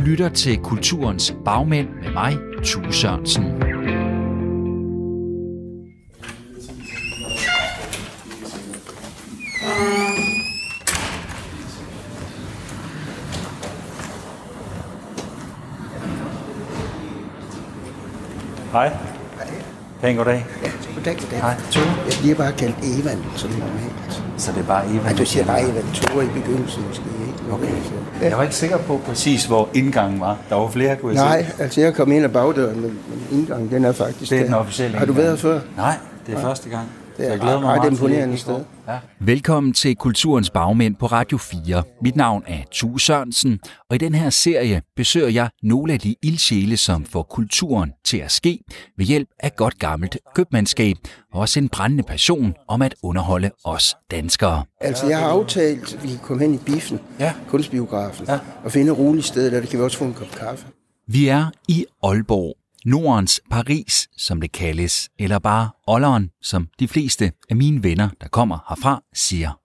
Du lytter til Kulturens Bagmænd med mig, Tue Sørensen. Hej. Pæn goddag. Ja, goddag, goddag. Hej, Tue. Jeg bliver bare kaldt Evan, som normalt. Så det er bare Eva. Ja, du siger bare Evan Tore i begyndelsen måske? Okay. Jeg var ikke sikker på præcis, hvor indgangen var. Der var flere, kunne jeg Nej, se. altså jeg kom ind ad bagdøren, men, indgangen, den er faktisk Det er der. den officielle Har du indgang. været før? Nej, det er første gang. Det er jeg glæder mig ret meget til imponerende det. sted. Ja. Velkommen til Kulturens Bagmænd på Radio 4. Mit navn er Tue Sørensen, og i den her serie besøger jeg nogle af de ildsjæle, som får kulturen til at ske ved hjælp af godt gammelt købmandskab, og også en brændende passion om at underholde os danskere. Altså jeg har aftalt, at vi kan komme hen i biffen, Ja. kunstbiografen, Ja. og finde et roligt sted, der kan vi også få en kop kaffe. Vi er i Aalborg, Nordens Paris, som det kaldes, eller bare Olleren, som de fleste af mine venner, der kommer herfra, siger.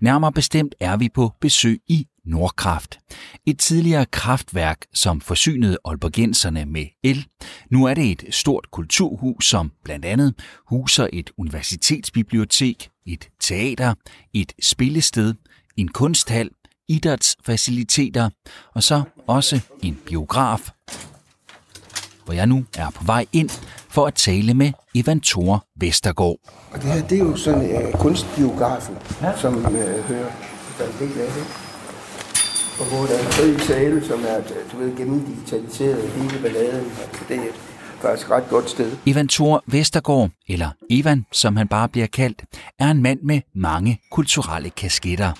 Nærmere bestemt er vi på besøg i Nordkraft. Et tidligere kraftværk, som forsynede aalborgenserne med el. Nu er det et stort kulturhus, som blandt andet huser et universitetsbibliotek, et teater, et spillested, en kunsthal, idrætsfaciliteter og så også en biograf, hvor jeg nu er på vej ind for at tale med Evan Thor Vestergaard. Og det her, det er jo sådan uh, kunstbiografen, ja. som uh, hører, der er en del af det. Og hvor der er en tredje sale, som er, du ved, gennemdigitaliseret hele balladen. Altså, det er et faktisk ret godt sted. Evan Thor Vestergaard, eller Evan, som han bare bliver kaldt, er en mand med mange kulturelle kasketter.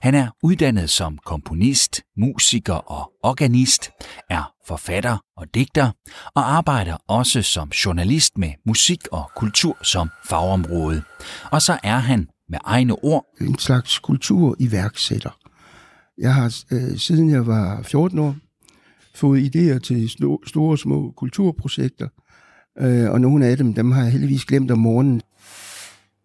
Han er uddannet som komponist, musiker og organist, er forfatter og digter, og arbejder også som journalist med musik og kultur som fagområde. Og så er han med egne ord en slags kulturiværksætter. Jeg har øh, siden jeg var 14 år fået idéer til store små kulturprojekter, øh, og nogle af dem, dem har jeg heldigvis glemt om morgenen.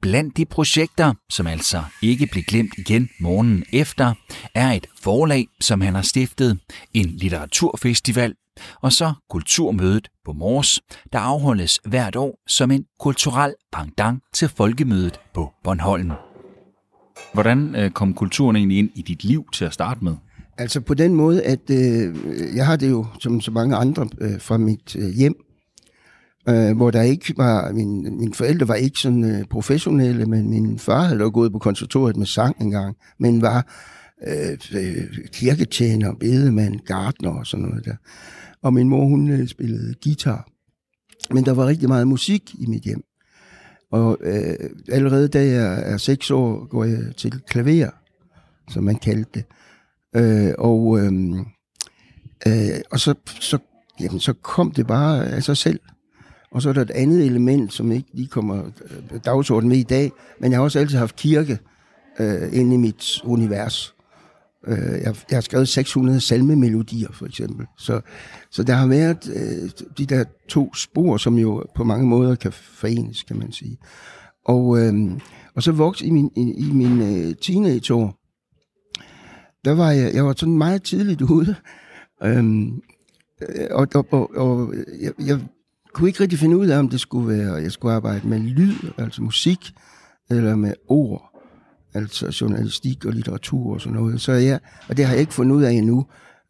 Blandt de projekter, som altså ikke blev glemt igen morgenen efter, er et forlag, som han har stiftet, en litteraturfestival, og så kulturmødet på Mors, der afholdes hvert år som en kulturel pendant til folkemødet på Bornholm. Hvordan øh, kom kulturen egentlig ind i dit liv til at starte med? Altså på den måde, at øh, jeg har det jo som så mange andre øh, fra mit øh, hjem, øh, hvor der ikke var, min, mine forældre var ikke sådan øh, professionelle, men min far havde jo gået på konservatoriet med sang engang, men var øh, øh kirketjener, bedemand, gardner og sådan noget der. Og min mor, hun øh, spillede guitar. Men der var rigtig meget musik i mit hjem. Og øh, allerede da jeg er seks år, går jeg til klaver, som man kaldte det. Øh, og øh, øh, og så, så, jamen, så kom det bare af sig selv. Og så er der et andet element, som ikke lige kommer øh, dagsordenen med i dag, men jeg har også altid haft kirke øh, inde i mit univers. Øh, jeg, jeg har skrevet 600 salmemelodier, for eksempel. Så, så der har været øh, de der to spor, som jo på mange måder kan forenes, kan man sige. Og, øh, og så voksede i min, i, i min øh, teenageår, der var jeg, jeg var sådan meget tidligt ude, øhm, øh, og, og, og, og jeg, jeg kunne ikke rigtig finde ud af, om det skulle være, jeg skulle arbejde med lyd, altså musik, eller med ord, altså journalistik og litteratur og sådan noget. Så ja, og det har jeg ikke fundet ud af endnu.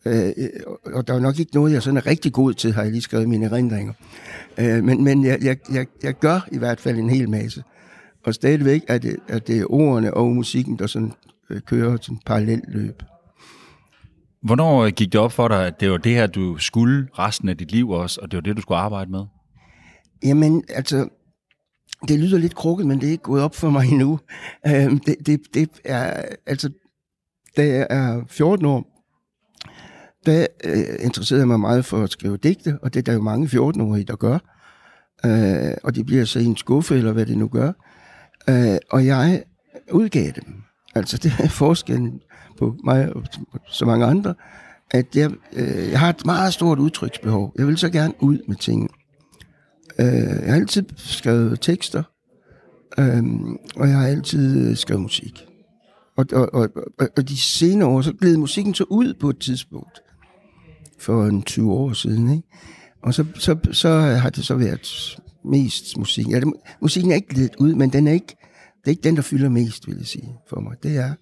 Øh, øh og der er nok ikke noget, jeg sådan er rigtig god til, har jeg lige skrevet mine erindringer. Øh, men men jeg, jeg, jeg, jeg gør i hvert fald en hel masse. Og stadigvæk er det, er det ordene og musikken, der sådan øh, kører sådan parallelt løb. Hvornår øh, gik det op for dig, at det var det her, du skulle resten af dit liv også, og det var det, du skulle arbejde med? Jamen, altså, det lyder lidt krukket, men det er ikke gået op for mig endnu. Øhm, det, det, det er, altså, da jeg er 14 år, der øh, interesserede jeg mig meget for at skrive digte, og det er der jo mange 14-årige, der gør. Øh, og det bliver så i en skuffe, eller hvad det nu gør. Øh, og jeg udgav dem. Altså, det er forskellen på mig og så mange andre, at jeg, øh, jeg har et meget stort udtryksbehov. Jeg vil så gerne ud med tingene. Øh, jeg har altid skrevet tekster, øh, og jeg har altid øh, skrevet musik. Og, og, og, og, de senere år, så gled musikken så ud på et tidspunkt. for en 20 år siden. Ikke? Og så, så, så har det så været mest musik. Ja, det, musikken er ikke lidt ud, men den er ikke, det er ikke den, der fylder mest, vil jeg sige, for mig. Det er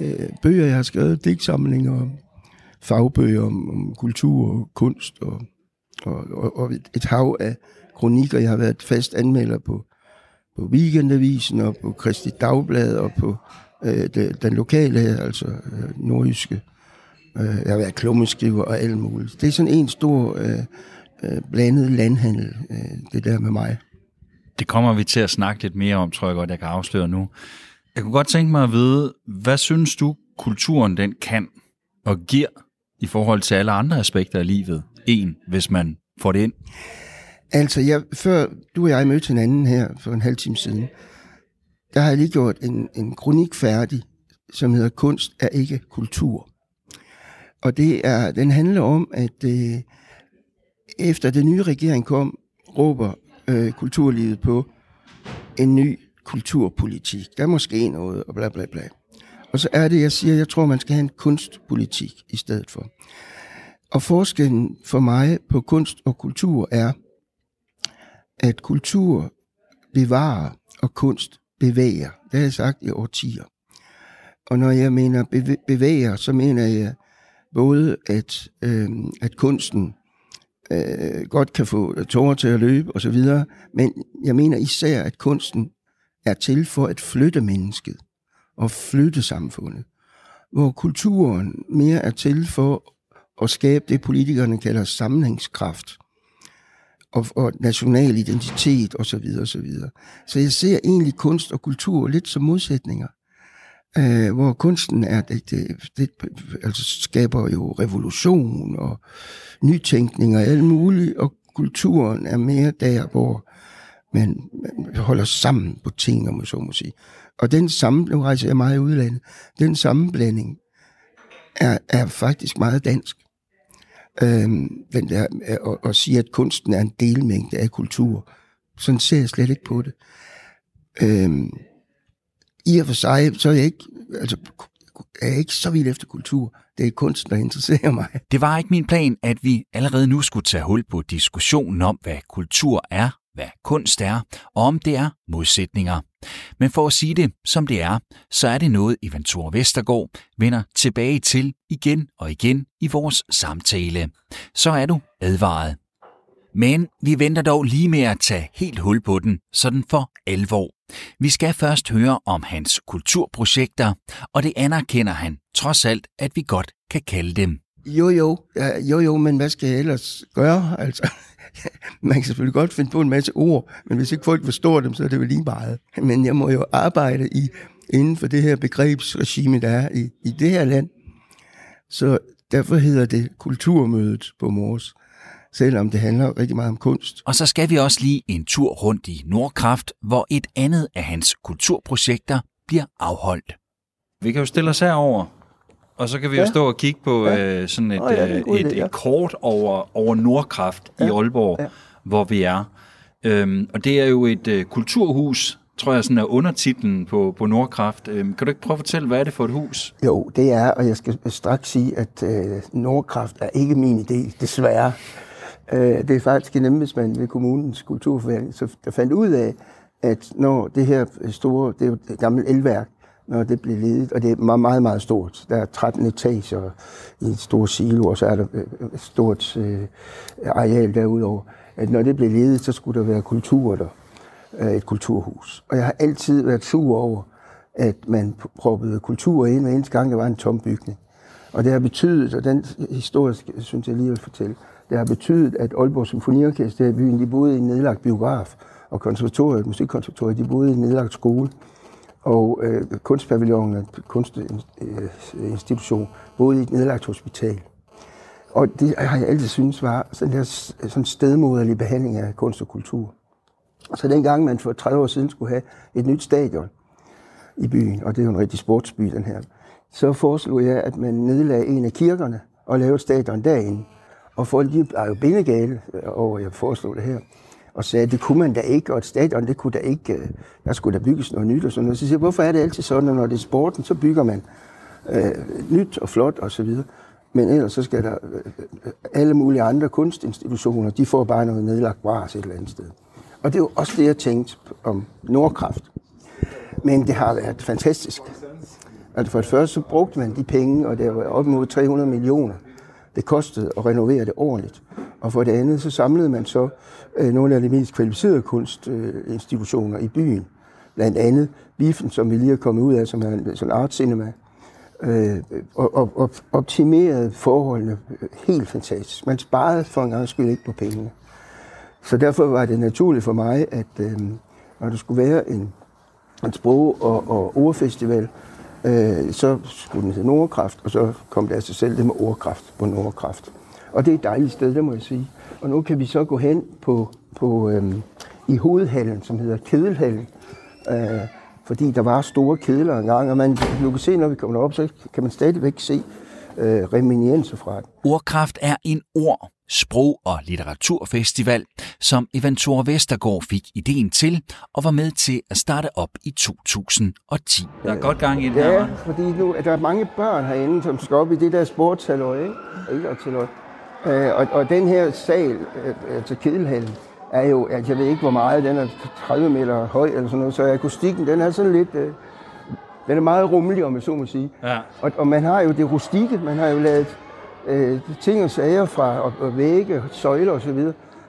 øh, bøger, jeg har skrevet, digtsamlinger, fagbøger om, om kultur og kunst, og, og, og, og et hav af kronikker. Jeg har været fast anmelder på, på Weekendavisen og på Kristi Dagblad og på øh, det, den lokale, altså øh, nordjyske. Øh, jeg har været klummeskriver og alt muligt. Det er sådan en stor øh, øh, blandet landhandel, øh, det der med mig. Det kommer vi til at snakke lidt mere om, tror jeg godt, jeg kan afsløre nu. Jeg kunne godt tænke mig at vide, hvad synes du, kulturen den kan og giver i forhold til alle andre aspekter af livet? En, hvis man får det ind. Altså, jeg, før du og jeg mødte hinanden her for en halv time siden, der har jeg lige gjort en, en kronik færdig, som hedder Kunst er ikke kultur. Og det er, den handler om, at øh, efter den nye regering kom, råber øh, kulturlivet på en ny kulturpolitik. Der er måske noget, og bla bla bla. Og så er det, jeg siger, jeg tror, man skal have en kunstpolitik i stedet for. Og forskellen for mig på kunst og kultur er, at kultur bevarer, og kunst bevæger. Det har jeg sagt i årtier. Og når jeg mener bevæger, så mener jeg både, at, øh, at kunsten øh, godt kan få tårer til at løbe osv., men jeg mener især, at kunsten er til for at flytte mennesket og flytte samfundet, hvor kulturen mere er til for at skabe det, politikerne kalder sammenhængskraft og, og national identitet osv. Så, videre, og så, videre. så jeg ser egentlig kunst og kultur lidt som modsætninger, øh, hvor kunsten er det, det, det altså skaber jo revolution og nytænkning og alt muligt, og kulturen er mere der, hvor man, man holder sammen på ting, om man så må sige. Og den samme, nu rejser jeg meget i udlandet, den sammenblanding er, er faktisk meget dansk øh, den der, og, og sige, at kunsten er en delmængde af kultur. Sådan ser jeg slet ikke på det. Øh, I og for sig, så er jeg ikke, altså, er jeg ikke så vild efter kultur. Det er kunsten, der interesserer mig. Det var ikke min plan, at vi allerede nu skulle tage hul på diskussionen om, hvad kultur er, hvad kunst er, og om det er modsætninger. Men for at sige det, som det er, så er det noget, Ivan Vestergaard vender tilbage til igen og igen i vores samtale. Så er du advaret. Men vi venter dog lige med at tage helt hul på den, sådan for alvor. Vi skal først høre om hans kulturprojekter, og det anerkender han trods alt, at vi godt kan kalde dem. Jo, jo, ja, jo, jo, men hvad skal jeg ellers gøre? Altså, man kan selvfølgelig godt finde på en masse ord, men hvis ikke folk forstår dem, så er det jo lige meget. Men jeg må jo arbejde i, inden for det her begrebsregime, der er i, i det her land. Så derfor hedder det Kulturmødet på Mors selvom det handler rigtig meget om kunst. Og så skal vi også lige en tur rundt i Nordkraft, hvor et andet af hans kulturprojekter bliver afholdt. Vi kan jo stille os herover, og så kan vi ja. jo stå og kigge på ja. øh, sådan et, oh, ja, et, et, ja. et kort over, over Nordkraft ja. i Aalborg, ja. hvor vi er. Øhm, og det er jo et øh, kulturhus, tror jeg sådan er undertitlen på, på Nordkraft. Øhm, kan du ikke prøve at fortælle, hvad er det for et hus? Jo, det er, og jeg skal straks sige, at øh, Nordkraft er ikke min idé, desværre. Øh, det er faktisk en embedsmand ved kommunens kulturforvaltning, så der fandt ud af, at når det her store, det er jo et gammelt elværk, når det blev ledet, og det er meget, meget, meget stort. Der er 13 etager i en stor silo, og så er der øh, et stort øh, areal derudover. At når det blev ledet, så skulle der være kultur der, øh, et kulturhus. Og jeg har altid været sur over, at man proppede kultur ind hver eneste gang, der var en tom bygning. Og det har betydet, og den historisk øh, synes jeg lige vil fortælle, det har betydet, at Aalborg Symfoniorkester i byen, de boede i en nedlagt biograf, og konservatoriet, musikkonservatoriet, de boede i en nedlagt skole. Og øh, kunstpavillonen, kunstinstitution, boede i et nedlagt hospital. Og det har jeg altid synes var sådan der sådan stedmoderlig behandling af kunst og kultur. Så dengang man for 30 år siden skulle have et nyt stadion i byen, og det er jo en rigtig sportsby, den her, så foreslog jeg, at man nedlagde en af kirkerne og lavede et stadion derinde. Og folk de er jo bindegale over, at jeg foreslog det her. Og sagde, at det kunne man da ikke, og et stadion, det kunne da ikke, øh, der skulle der bygges noget nyt og sådan noget. Så siger jeg, hvorfor er det altid sådan, at når det er sporten, så bygger man øh, nyt og flot og så videre. Men ellers så skal der øh, øh, alle mulige andre kunstinstitutioner, de får bare noget nedlagt bras et eller andet sted. Og det er jo også det, jeg tænkte om Nordkraft. Men det har været fantastisk. Altså for det første så brugte man de penge, og det var op mod 300 millioner. Det kostede at renovere det ordentligt. Og for det andet så samlede man så øh, nogle af de mest kvalificerede kunstinstitutioner øh, i byen. Blandt andet Biffen, som vi lige er kommet ud af, som er en sådan art cinema. Øh, og, og, og optimerede forholdene øh, helt fantastisk. Man sparede for en gang skyld ikke på pengene. Så derfor var det naturligt for mig, at øh, når der skulle være en, en sprog- og, og ordfestival, øh, så skulle den hedde Nordkraft, og så kom det af sig selv det med ordkraft på Nordkraft. Og det er et dejligt sted, det må jeg sige. Og nu kan vi så gå hen på, på øh, i hovedhallen, som hedder Kedelhallen, øh, fordi der var store kedler engang, og man, du kan se, når vi kommer op, så kan man stadigvæk se øh, reminienser fra det. Ordkraft er en ord, sprog- og litteraturfestival, som Eventor Vestergaard fik ideen til og var med til at starte op i 2010. Der er godt gang i det her, Ja, fordi nu er der mange børn herinde, som skal op i det der sportshalløj, ikke? Øh, og, og den her sal, øh, altså kedelhallen, er jo, at jeg ved ikke hvor meget, den er 30 meter høj eller sådan noget, så akustikken, den er sådan lidt, øh, den er meget rummelig, om jeg så må sige. Ja. Og, og man har jo det rustikke, man har jo lavet øh, ting og sager fra og, og vægge, søjler osv.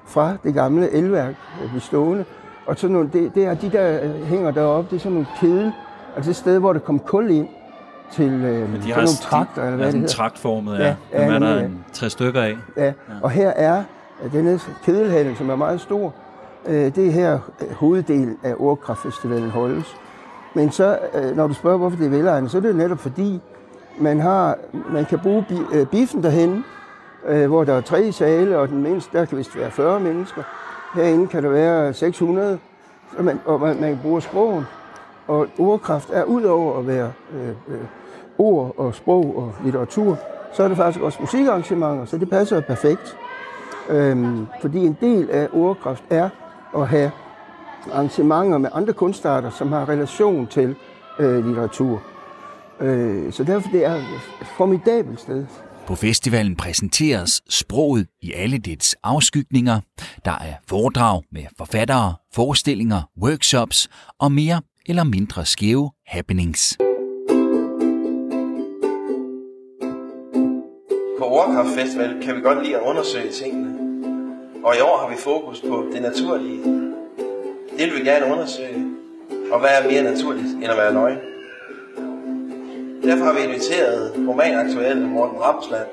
fra det gamle elværk, øh, det stående. Og sådan nogle, det, det er de der øh, hænger deroppe, det er sådan nogle kedel, altså det sted, hvor der kom kul ind til øh, de sådan nogle trakter, eller hvad det hedder. traktformet, ja. ja, ja Dem er der en tre stykker af. Ja. ja, og her er denne kedelhandel, som er meget stor, øh, det er her øh, hoveddelen af Ordkraftfestivalen holdes. Men så, øh, når du spørger, hvorfor det er velegnet, så er det netop fordi, man, har, man kan bruge biffen derhen, hvor der er tre sale, og den mindste, der kan vist være 40 mennesker. Herinde kan der være 600, så man, og man, man bruger sprogen. Og ordkraft er udover at være øh, øh, ord og sprog og litteratur, så er det faktisk også musikarrangementer, så det passer perfekt. Øhm, fordi en del af ordkraft er at have arrangementer med andre kunstarter, som har relation til øh, litteratur. Øh, så derfor det er et formidabelt sted. På festivalen præsenteres sproget i alle dets afskygninger. Der er foredrag med forfattere, forestillinger, workshops og mere eller mindre skæve happenings. På Ordkraft Festival kan vi godt lide at undersøge tingene. Og i år har vi fokus på det naturlige. Det vil vi gerne undersøge. Og hvad er mere naturligt end at være nøgen? Derfor har vi inviteret romanaktuelle Morten Ramsland,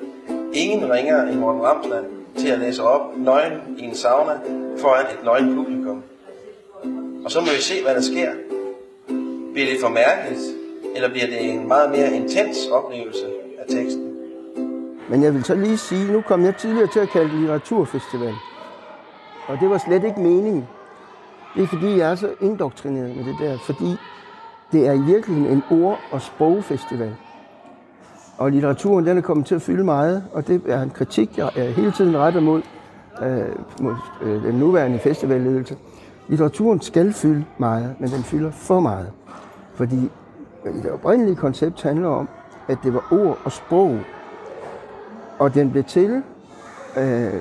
ingen ringer end Morten Ramsland, til at læse op nøgen i en sauna foran et nøgen publikum. Og så må vi se, hvad der sker. Bliver det for mærkeligt, eller bliver det en meget mere intens oplevelse af teksten? Men jeg vil så lige sige, nu kom jeg tidligere til at kalde det litteraturfestival. Og det var slet ikke meningen. Det er fordi, jeg er så indoktrineret med det der, fordi det er i virkeligheden en ord- og sprogfestival. Og litteraturen den er kommet til at fylde meget, og det er en kritik, jeg er hele tiden retter mod, øh, mod øh, den nuværende festivalledelse. Litteraturen skal fylde meget, men den fylder for meget. Fordi øh, det oprindelige koncept handler om, at det var ord og sprog. Og den blev til, øh,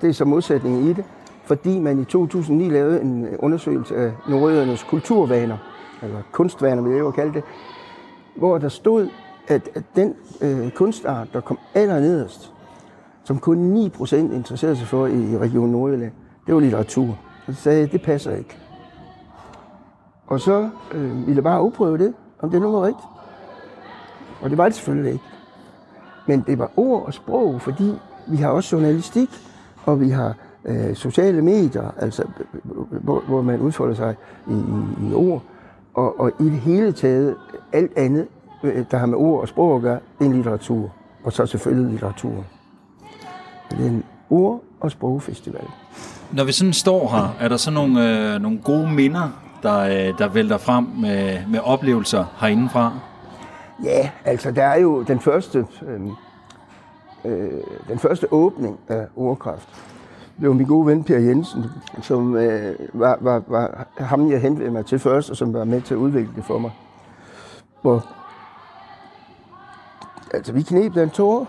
det er så modsætningen i det, fordi man i 2009 lavede en øh, undersøgelse af nordjydernes kulturvaner, eller kunstvaner, vil jeg jo kalde det, hvor der stod, at, at den øh, kunstart, der kom allernederst, som kun 9% interesserede sig for i Region Nordjylland, det var litteratur. Og så sagde jeg, det passer ikke. Og så øh, ville jeg bare afprøve det, om det nu var rigtigt. Og det var det selvfølgelig ikke. Men det var ord og sprog, fordi vi har også journalistik, og vi har øh, sociale medier, altså, øh, øh, hvor, hvor man udfolder sig i, i, i ord, og, og i det hele taget alt andet, øh, der har med ord og sprog at gøre, det er en litteratur, og så selvfølgelig litteratur. Det er en ord- og sprogfestival. Når vi sådan står her, er der så nogle, øh, nogle gode minder, der, øh, der vælter frem med, med oplevelser herindefra? Ja, altså der er jo den første, øh, øh, den første åbning af ordkraft. Det var min gode ven Per Jensen, som øh, var, var, var ham, jeg hentede mig til først, og som var med til at udvikle det for mig. Hvor, altså vi knep den tår,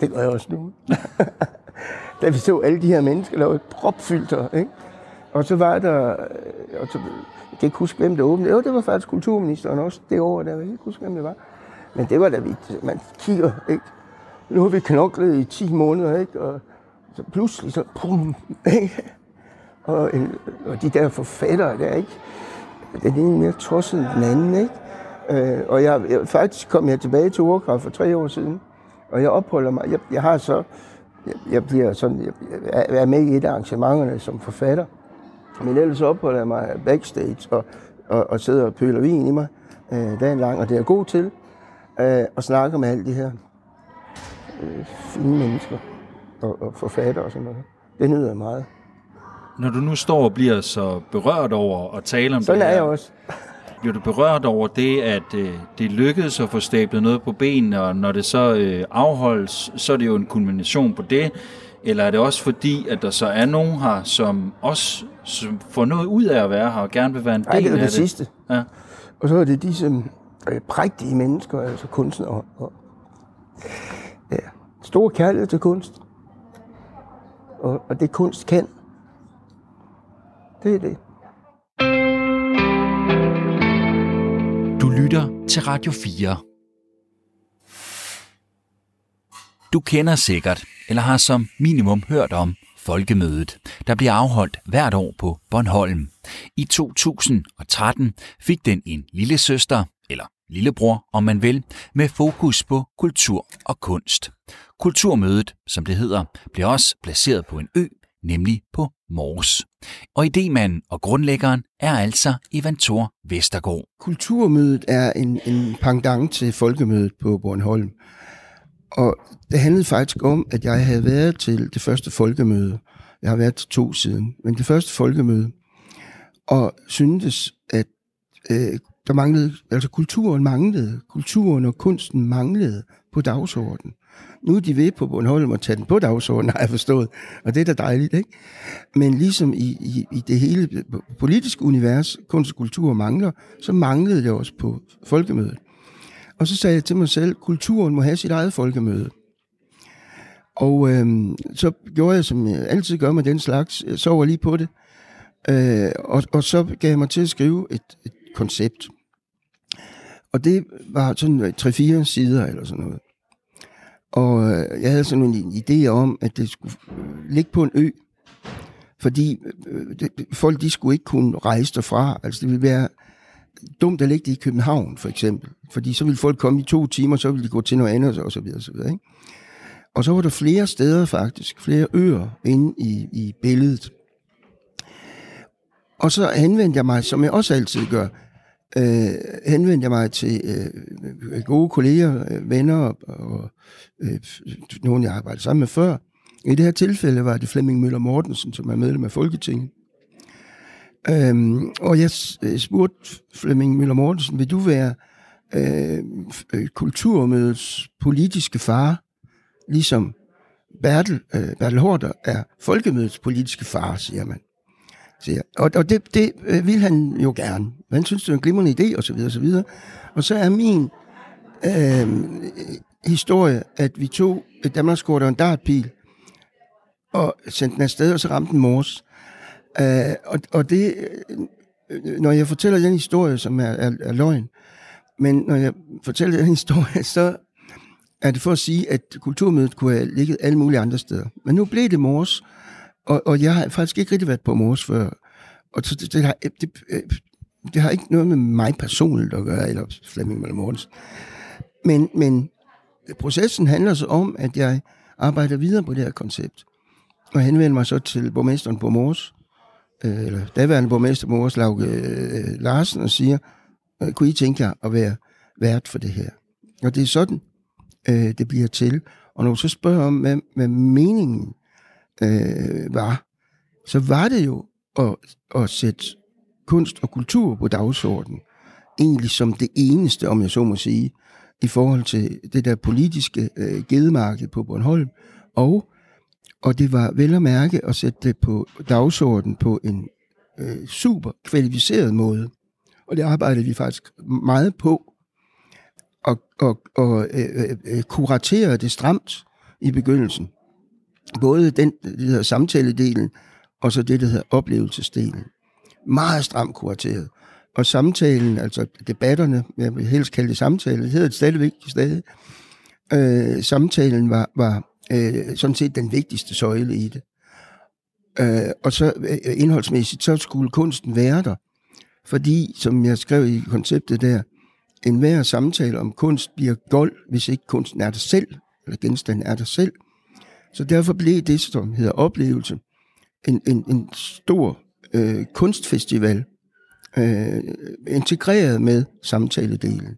Det gør jeg også nu. da vi så alle de her mennesker, der var propfilter, ikke? Og så var der, øh, og så, jeg kan ikke huske, hvem der åbnede. Jo, det var faktisk kulturministeren også det år, der jeg kan ikke huske, hvem det var. Men det var da vi, man kigger, ikke? Nu har vi knoklet i 10 måneder, ikke? Og så pludselig så, pum, ikke? Og, en, og de der forfattere der, ikke? Den ene mere tosset end den anden, ikke? Øh, og jeg, jeg, faktisk kom jeg tilbage til Urkraft for tre år siden, og jeg opholder mig, jeg, jeg har så, jeg, jeg bliver sådan, jeg, jeg er med i et af arrangementerne som forfatter, men ellers opholder jeg mig backstage og, og, og sidder og pøler vin i mig øh, dagen lang, og det er jeg god til, øh, at snakke med alle de her øh, fine mennesker og, og forfatter og sådan noget. Det nyder jeg meget. Når du nu står og bliver så berørt over at tale om sådan det her, er jeg også. bliver du berørt over det, at øh, det lykkedes at få stablet noget på benene, og når det så øh, afholdes, så er det jo en kulmination på det, eller er det også fordi, at der så er nogen her, som også som får noget ud af at være her, og gerne vil være en del Ej, det er af det, det? sidste. Ja. Og så er det disse øh, prægtige mennesker, altså kunstnere. Og, ja, stor kærlighed til kunst. Og, og det kunst kan. Det er det. Du lytter til Radio 4. Du kender sikkert, eller har som minimum hørt om, Folkemødet, der bliver afholdt hvert år på Bornholm. I 2013 fik den en lille søster, eller lillebror om man vil, med fokus på kultur og kunst. Kulturmødet, som det hedder, blev også placeret på en ø, nemlig på Mors. Og idémanden og grundlæggeren er altså Ivan Thor Vestergaard. Kulturmødet er en, en pendant til folkemødet på Bornholm. Og det handlede faktisk om, at jeg havde været til det første folkemøde. Jeg har været til to siden. Men det første folkemøde. Og syntes, at øh, der manglede, altså kulturen manglede. Kulturen og kunsten manglede på dagsordenen. Nu er de ved på Bornholm at tage den på dagsordenen, har jeg forstået. Og det er da dejligt, ikke? Men ligesom i, i, i det hele politiske univers, kunst og kultur mangler, så manglede det også på folkemødet. Og så sagde jeg til mig selv, kulturen må have sit eget folkemøde. Og øh, så gjorde jeg, som jeg altid gør med den slags, jeg sover lige på det. Øh, og, og så gav jeg mig til at skrive et, et koncept. Og det var sådan øh, 3-4 sider eller sådan noget. Og øh, jeg havde sådan en idé om, at det skulle øh, ligge på en ø. Fordi øh, det, folk de skulle ikke kunne rejse derfra. Altså det ville være dumt at lægge det i København, for eksempel. Fordi så ville folk komme i to timer, så ville de gå til noget andet, og så videre, og så videre. Ikke? Og så var der flere steder faktisk, flere øer inde i, i billedet. Og så henvendte jeg mig, som jeg også altid gør, øh, henvendte jeg mig til øh, gode kolleger, øh, venner og, og øh, nogen, jeg arbejdede sammen med før. I det her tilfælde var det Flemming Møller Mortensen, som er medlem af Folketinget. Øhm, og jeg øh, spurgte Flemming Møller Mortensen, vil du være øh, øh kulturmødets politiske far, ligesom Bertel, øh, Bertel Hårder er folkemødets politiske far, siger man. Siger. Og, og det, det øh, vil han jo gerne. Han synes, det er en glimrende idé, og så videre, og så videre. Og så er min øh, historie, at vi tog et Danmarkskort og en dartpil, og sendte den afsted, og så ramte den mors. Øh, og, og det, øh, når jeg fortæller den historie, som er, er, er løgn, men når jeg fortæller den historie, så er det for at sige, at kulturmødet kunne have ligget alle mulige andre steder. Men nu blev det mors, og, og jeg har faktisk ikke rigtig været på mors før. Og så det, det, har, det, det har ikke noget med mig personligt at gøre, eller Flemming Møller Mortens. Men, men processen handler så om, at jeg arbejder videre på det her koncept. Og henvender mig så til borgmesteren på Mors, Øh, eller daværende borgmester Mors, øh, Larsen, og siger, øh, kunne I tænke jer at være vært for det her? Og det er sådan, øh, det bliver til. Og når du så spørger om, hvad, hvad meningen øh, var, så var det jo at, at sætte kunst og kultur på dagsordenen. Egentlig som det eneste, om jeg så må sige, i forhold til det der politiske øh, gedemarked på Bornholm. Og, og det var vel at mærke at sætte det på dagsordenen på en øh, super kvalificeret måde. Og det arbejdede vi faktisk meget på og, og, og øh, øh, øh kuratere det stramt i begyndelsen. Både den, det hedder samtaledelen, og så det, der hedder oplevelsesdelen. Meget stramt kurateret. Og samtalen, altså debatterne, jeg vil helst kalde det samtale, det hedder det stadigvæk stadig. Øh, samtalen var, var øh, sådan set den vigtigste søjle i det. Øh, og så øh, indholdsmæssigt, så skulle kunsten være der. Fordi, som jeg skrev i konceptet der, en hver samtale om kunst bliver gold, hvis ikke kunsten er der selv, eller genstanden er der selv. Så derfor blev det, som hedder oplevelse, en, en, en stor øh, kunstfestival, øh, integreret med samtaledelen.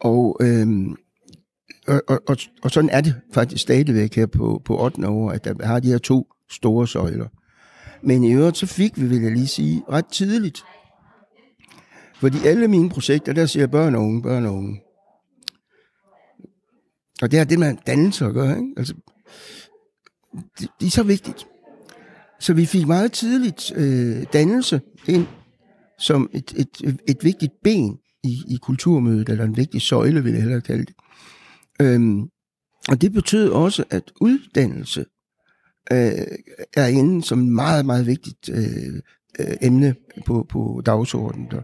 Og, øh, og, og, og, og sådan er det faktisk stadigvæk her på, på 8. år, at der har de her to store søjler. Men i øvrigt så fik vi, vil jeg lige sige, ret tidligt. Fordi alle mine projekter, der siger børn og unge, børn og unge. Og det er det, man dannelse at gøre. Ikke? Altså, det, det er så vigtigt. Så vi fik meget tidligt øh, dannelse ind som et, et, et vigtigt ben i, i kulturmødet, eller en vigtig søjle, vil jeg hellere kalde det. Øhm, og det betød også, at uddannelse øh, er inde som et meget, meget vigtigt øh, øh, emne på, på dagsordenen. Der.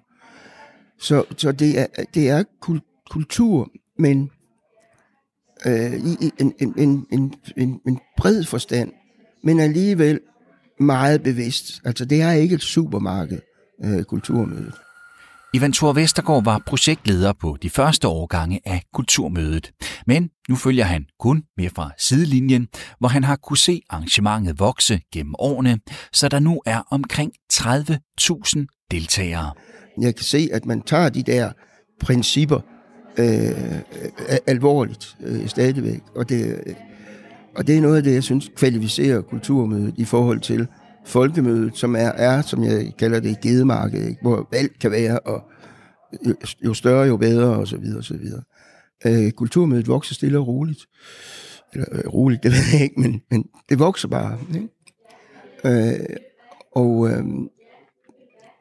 Så, så det er, det er kultur, men øh, i en, en, en, en, en bred forstand, men alligevel meget bevidst. Altså, det er ikke et supermarked, øh, kulturmødet. Ivan Thor Vestergaard var projektleder på de første årgange af Kulturmødet. Men nu følger han kun med fra sidelinjen, hvor han har kunne se arrangementet vokse gennem årene, så der nu er omkring 30.000 deltagere. Jeg kan se, at man tager de der principper øh, alvorligt øh, stadigvæk, og det, øh, og det er noget af det, jeg synes kvalificerer kulturmødet i forhold til folkemødet, som er, er som jeg kalder det, gedemarked, ikke? hvor alt kan være, og jo, større, jo bedre, og så videre, og så videre. Øh, kulturmødet vokser stille og roligt. Eller øh, roligt, det ved jeg ikke, men, men det vokser bare. Ikke? Øh, og, øh,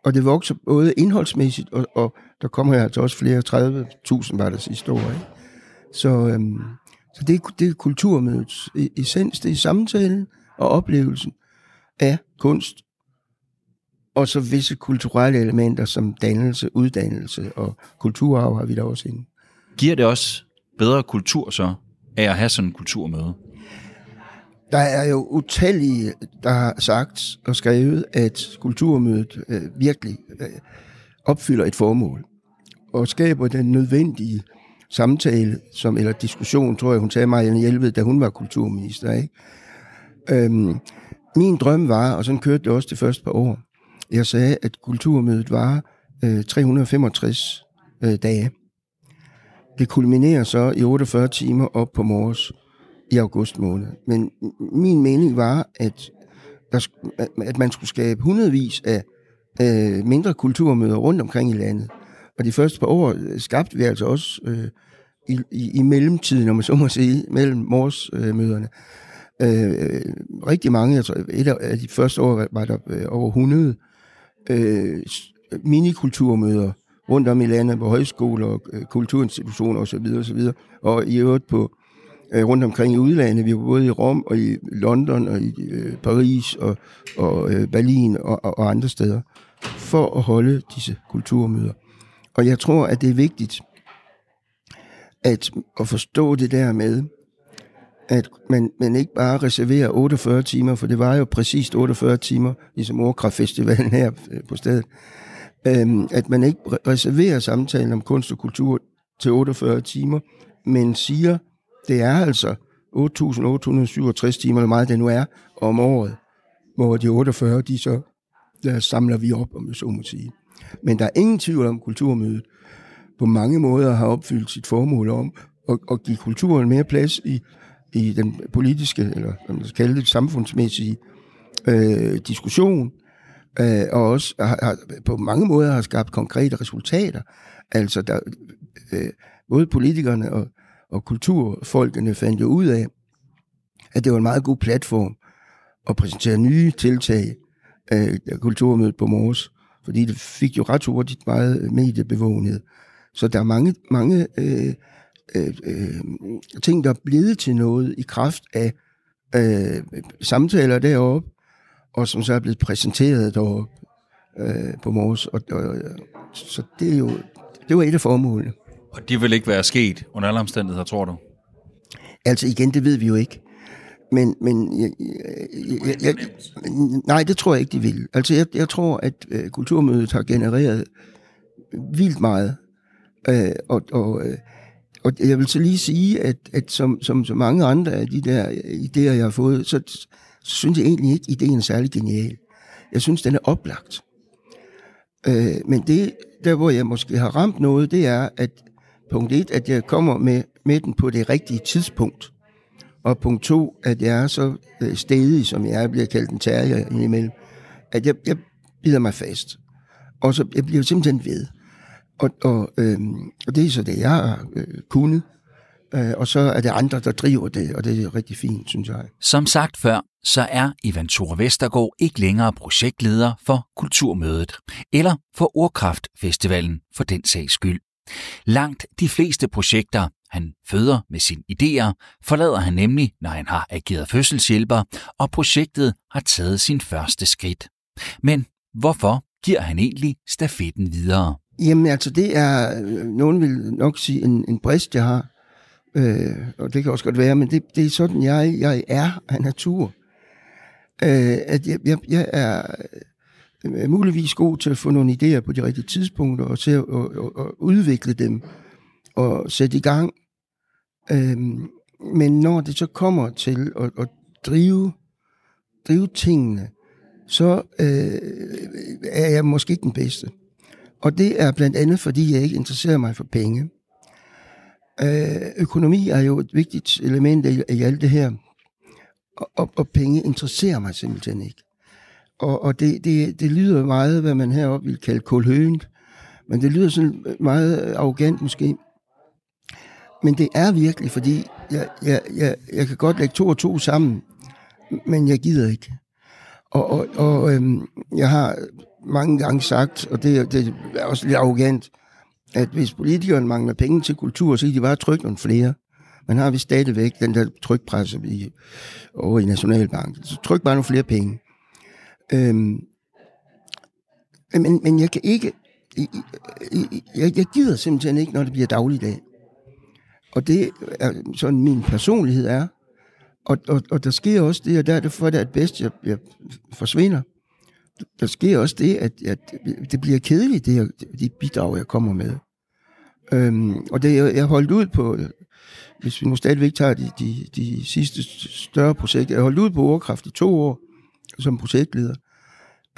og det vokser både indholdsmæssigt, og, og der kommer her altså også flere 30.000 var der sidste år. Ikke? Så, øh, så det, det er kulturmødets essens, det er samtalen og oplevelsen af kunst, og så visse kulturelle elementer som dannelse, uddannelse og kulturarv har vi da også inde. Giver det også bedre kultur så, af at have sådan en kulturmøde? Der er jo utallige, der har sagt og skrevet, at kulturmødet øh, virkelig øh, opfylder et formål og skaber den nødvendige samtale, som, eller diskussion, tror jeg, hun sagde Marianne Hjelved, da hun var kulturminister. Ikke? Øhm, min drøm var, og sådan kørte det også det første par år, jeg sagde, at kulturmødet var øh, 365 øh, dage. Det kulminerer så i 48 timer op på morges i august måned. Men min mening var, at, der, at man skulle skabe hundredvis af øh, mindre kulturmøder rundt omkring i landet. Og de første par år øh, skabte vi altså også øh, i, i, i mellemtiden, om man så må sige, mellem morgesmøderne. Øh, Øh, rigtig mange, jeg tror, et af de første år var der øh, over 100 øh, minikulturmøder rundt om i landet på højskoler, øh, kulturinstitutioner osv. osv. Og i øvrigt på øh, rundt omkring i udlandet. Vi var både i Rom og i London og i øh, Paris og, og øh, Berlin og, og, og andre steder for at holde disse kulturmøder. Og jeg tror, at det er vigtigt at, at forstå det der med, at man, man ikke bare reserverer 48 timer, for det var jo præcis 48 timer, ligesom Ordkraftfestivalen her øh, på stedet, øhm, at man ikke reserverer samtalen om kunst og kultur til 48 timer, men siger, det er altså 8.867 timer, eller meget det nu er, om året, hvor de 48, de så der samler vi op, om jeg så må sige. Men der er ingen tvivl om, kulturmødet på mange måder har opfyldt sit formål om at, at give kulturen mere plads i i den politiske, eller man skal kalde det samfundsmæssige øh, diskussion, øh, og også har, har, på mange måder har skabt konkrete resultater. Altså, der, øh, både politikerne og, og kulturfolkene fandt jo ud af, at det var en meget god platform at præsentere nye tiltag øh, af kulturmødet på Mors, fordi det fik jo ret hurtigt meget mediebevågenhed. Så der er mange, mange øh, øh, øh, ting, der er blevet til noget i kraft af øh, samtaler deroppe, og som så er blevet præsenteret deroppe øh, på Mors. Og, og, så det er jo det var et af formålene. Og det vil ikke være sket under alle omstændigheder, tror du? Altså igen, det ved vi jo ikke. Men, men jeg, jeg, jeg, jeg, nej, det tror jeg ikke, de vil. Altså jeg, jeg tror, at øh, kulturmødet har genereret vildt meget. Øh, og, og, øh, og jeg vil så lige sige, at, at som, som så mange andre af de der idéer, jeg har fået, så, så synes jeg egentlig ikke, at ideen er særlig genial. Jeg synes, den er oplagt. Øh, men det, der hvor jeg måske har ramt noget, det er, at punkt et, at jeg kommer med, med den på det rigtige tidspunkt. Og punkt to, at jeg er så øh, stedig, som jeg er, bliver kaldt en terrier indimellem, at jeg, jeg bider mig fast. Og så jeg bliver simpelthen ved. Og, og, øh, og det er så det, jeg har øh, kunnet. Øh, og så er det andre, der driver det, og det er rigtig fint, synes jeg. Som sagt før, så er Ivan Thor Vestergaard ikke længere projektleder for Kulturmødet, eller for Orkraftfestivalen for den sags skyld. Langt de fleste projekter, han føder med sine idéer, forlader han nemlig, når han har ageret fødselshjælper, og projektet har taget sin første skridt. Men hvorfor giver han egentlig stafetten videre? Jamen altså, det er, øh, nogen vil nok sige, en, en brist, jeg har. Øh, og det kan også godt være, men det, det er sådan, jeg, jeg er af natur. Øh, at jeg, jeg, jeg er øh, muligvis god til at få nogle idéer på de rigtige tidspunkter, og til at og, og, og udvikle dem, og sætte i gang. Øh, men når det så kommer til at, at drive, drive tingene, så øh, er jeg måske ikke den bedste. Og det er blandt andet, fordi jeg ikke interesserer mig for penge. Øh, økonomi er jo et vigtigt element i, i alt det her. Og, og, og penge interesserer mig simpelthen ikke. Og, og det, det, det lyder meget, hvad man heroppe vil kalde kulhøent, men det lyder sådan meget arrogant måske. Men det er virkelig, fordi jeg, jeg, jeg, jeg kan godt lægge to og to sammen, men jeg gider ikke. Og, og, og øhm, jeg har mange gange sagt, og det, det er også lidt arrogant, at hvis politikerne mangler penge til kultur, så kan de bare trykke nogle flere. Men har vi stadigvæk den der trykpresse i, over i Nationalbanken. Så tryk bare nogle flere penge. Øhm, men, men jeg kan ikke, jeg, jeg gider simpelthen ikke, når det bliver dagligdag. Og det er sådan min personlighed er. Og, og, og der sker også det, og der er det for, det at bedst, jeg, jeg forsvinder. Der sker også det, at, at det bliver kedeligt, det her, de bidrag, jeg kommer med. Øhm, og det, jeg, jeg holdt ud på, hvis vi nu stadigvæk tager de, de, de sidste større projekter, jeg holdt ud på Ordkraft i to år som projektleder.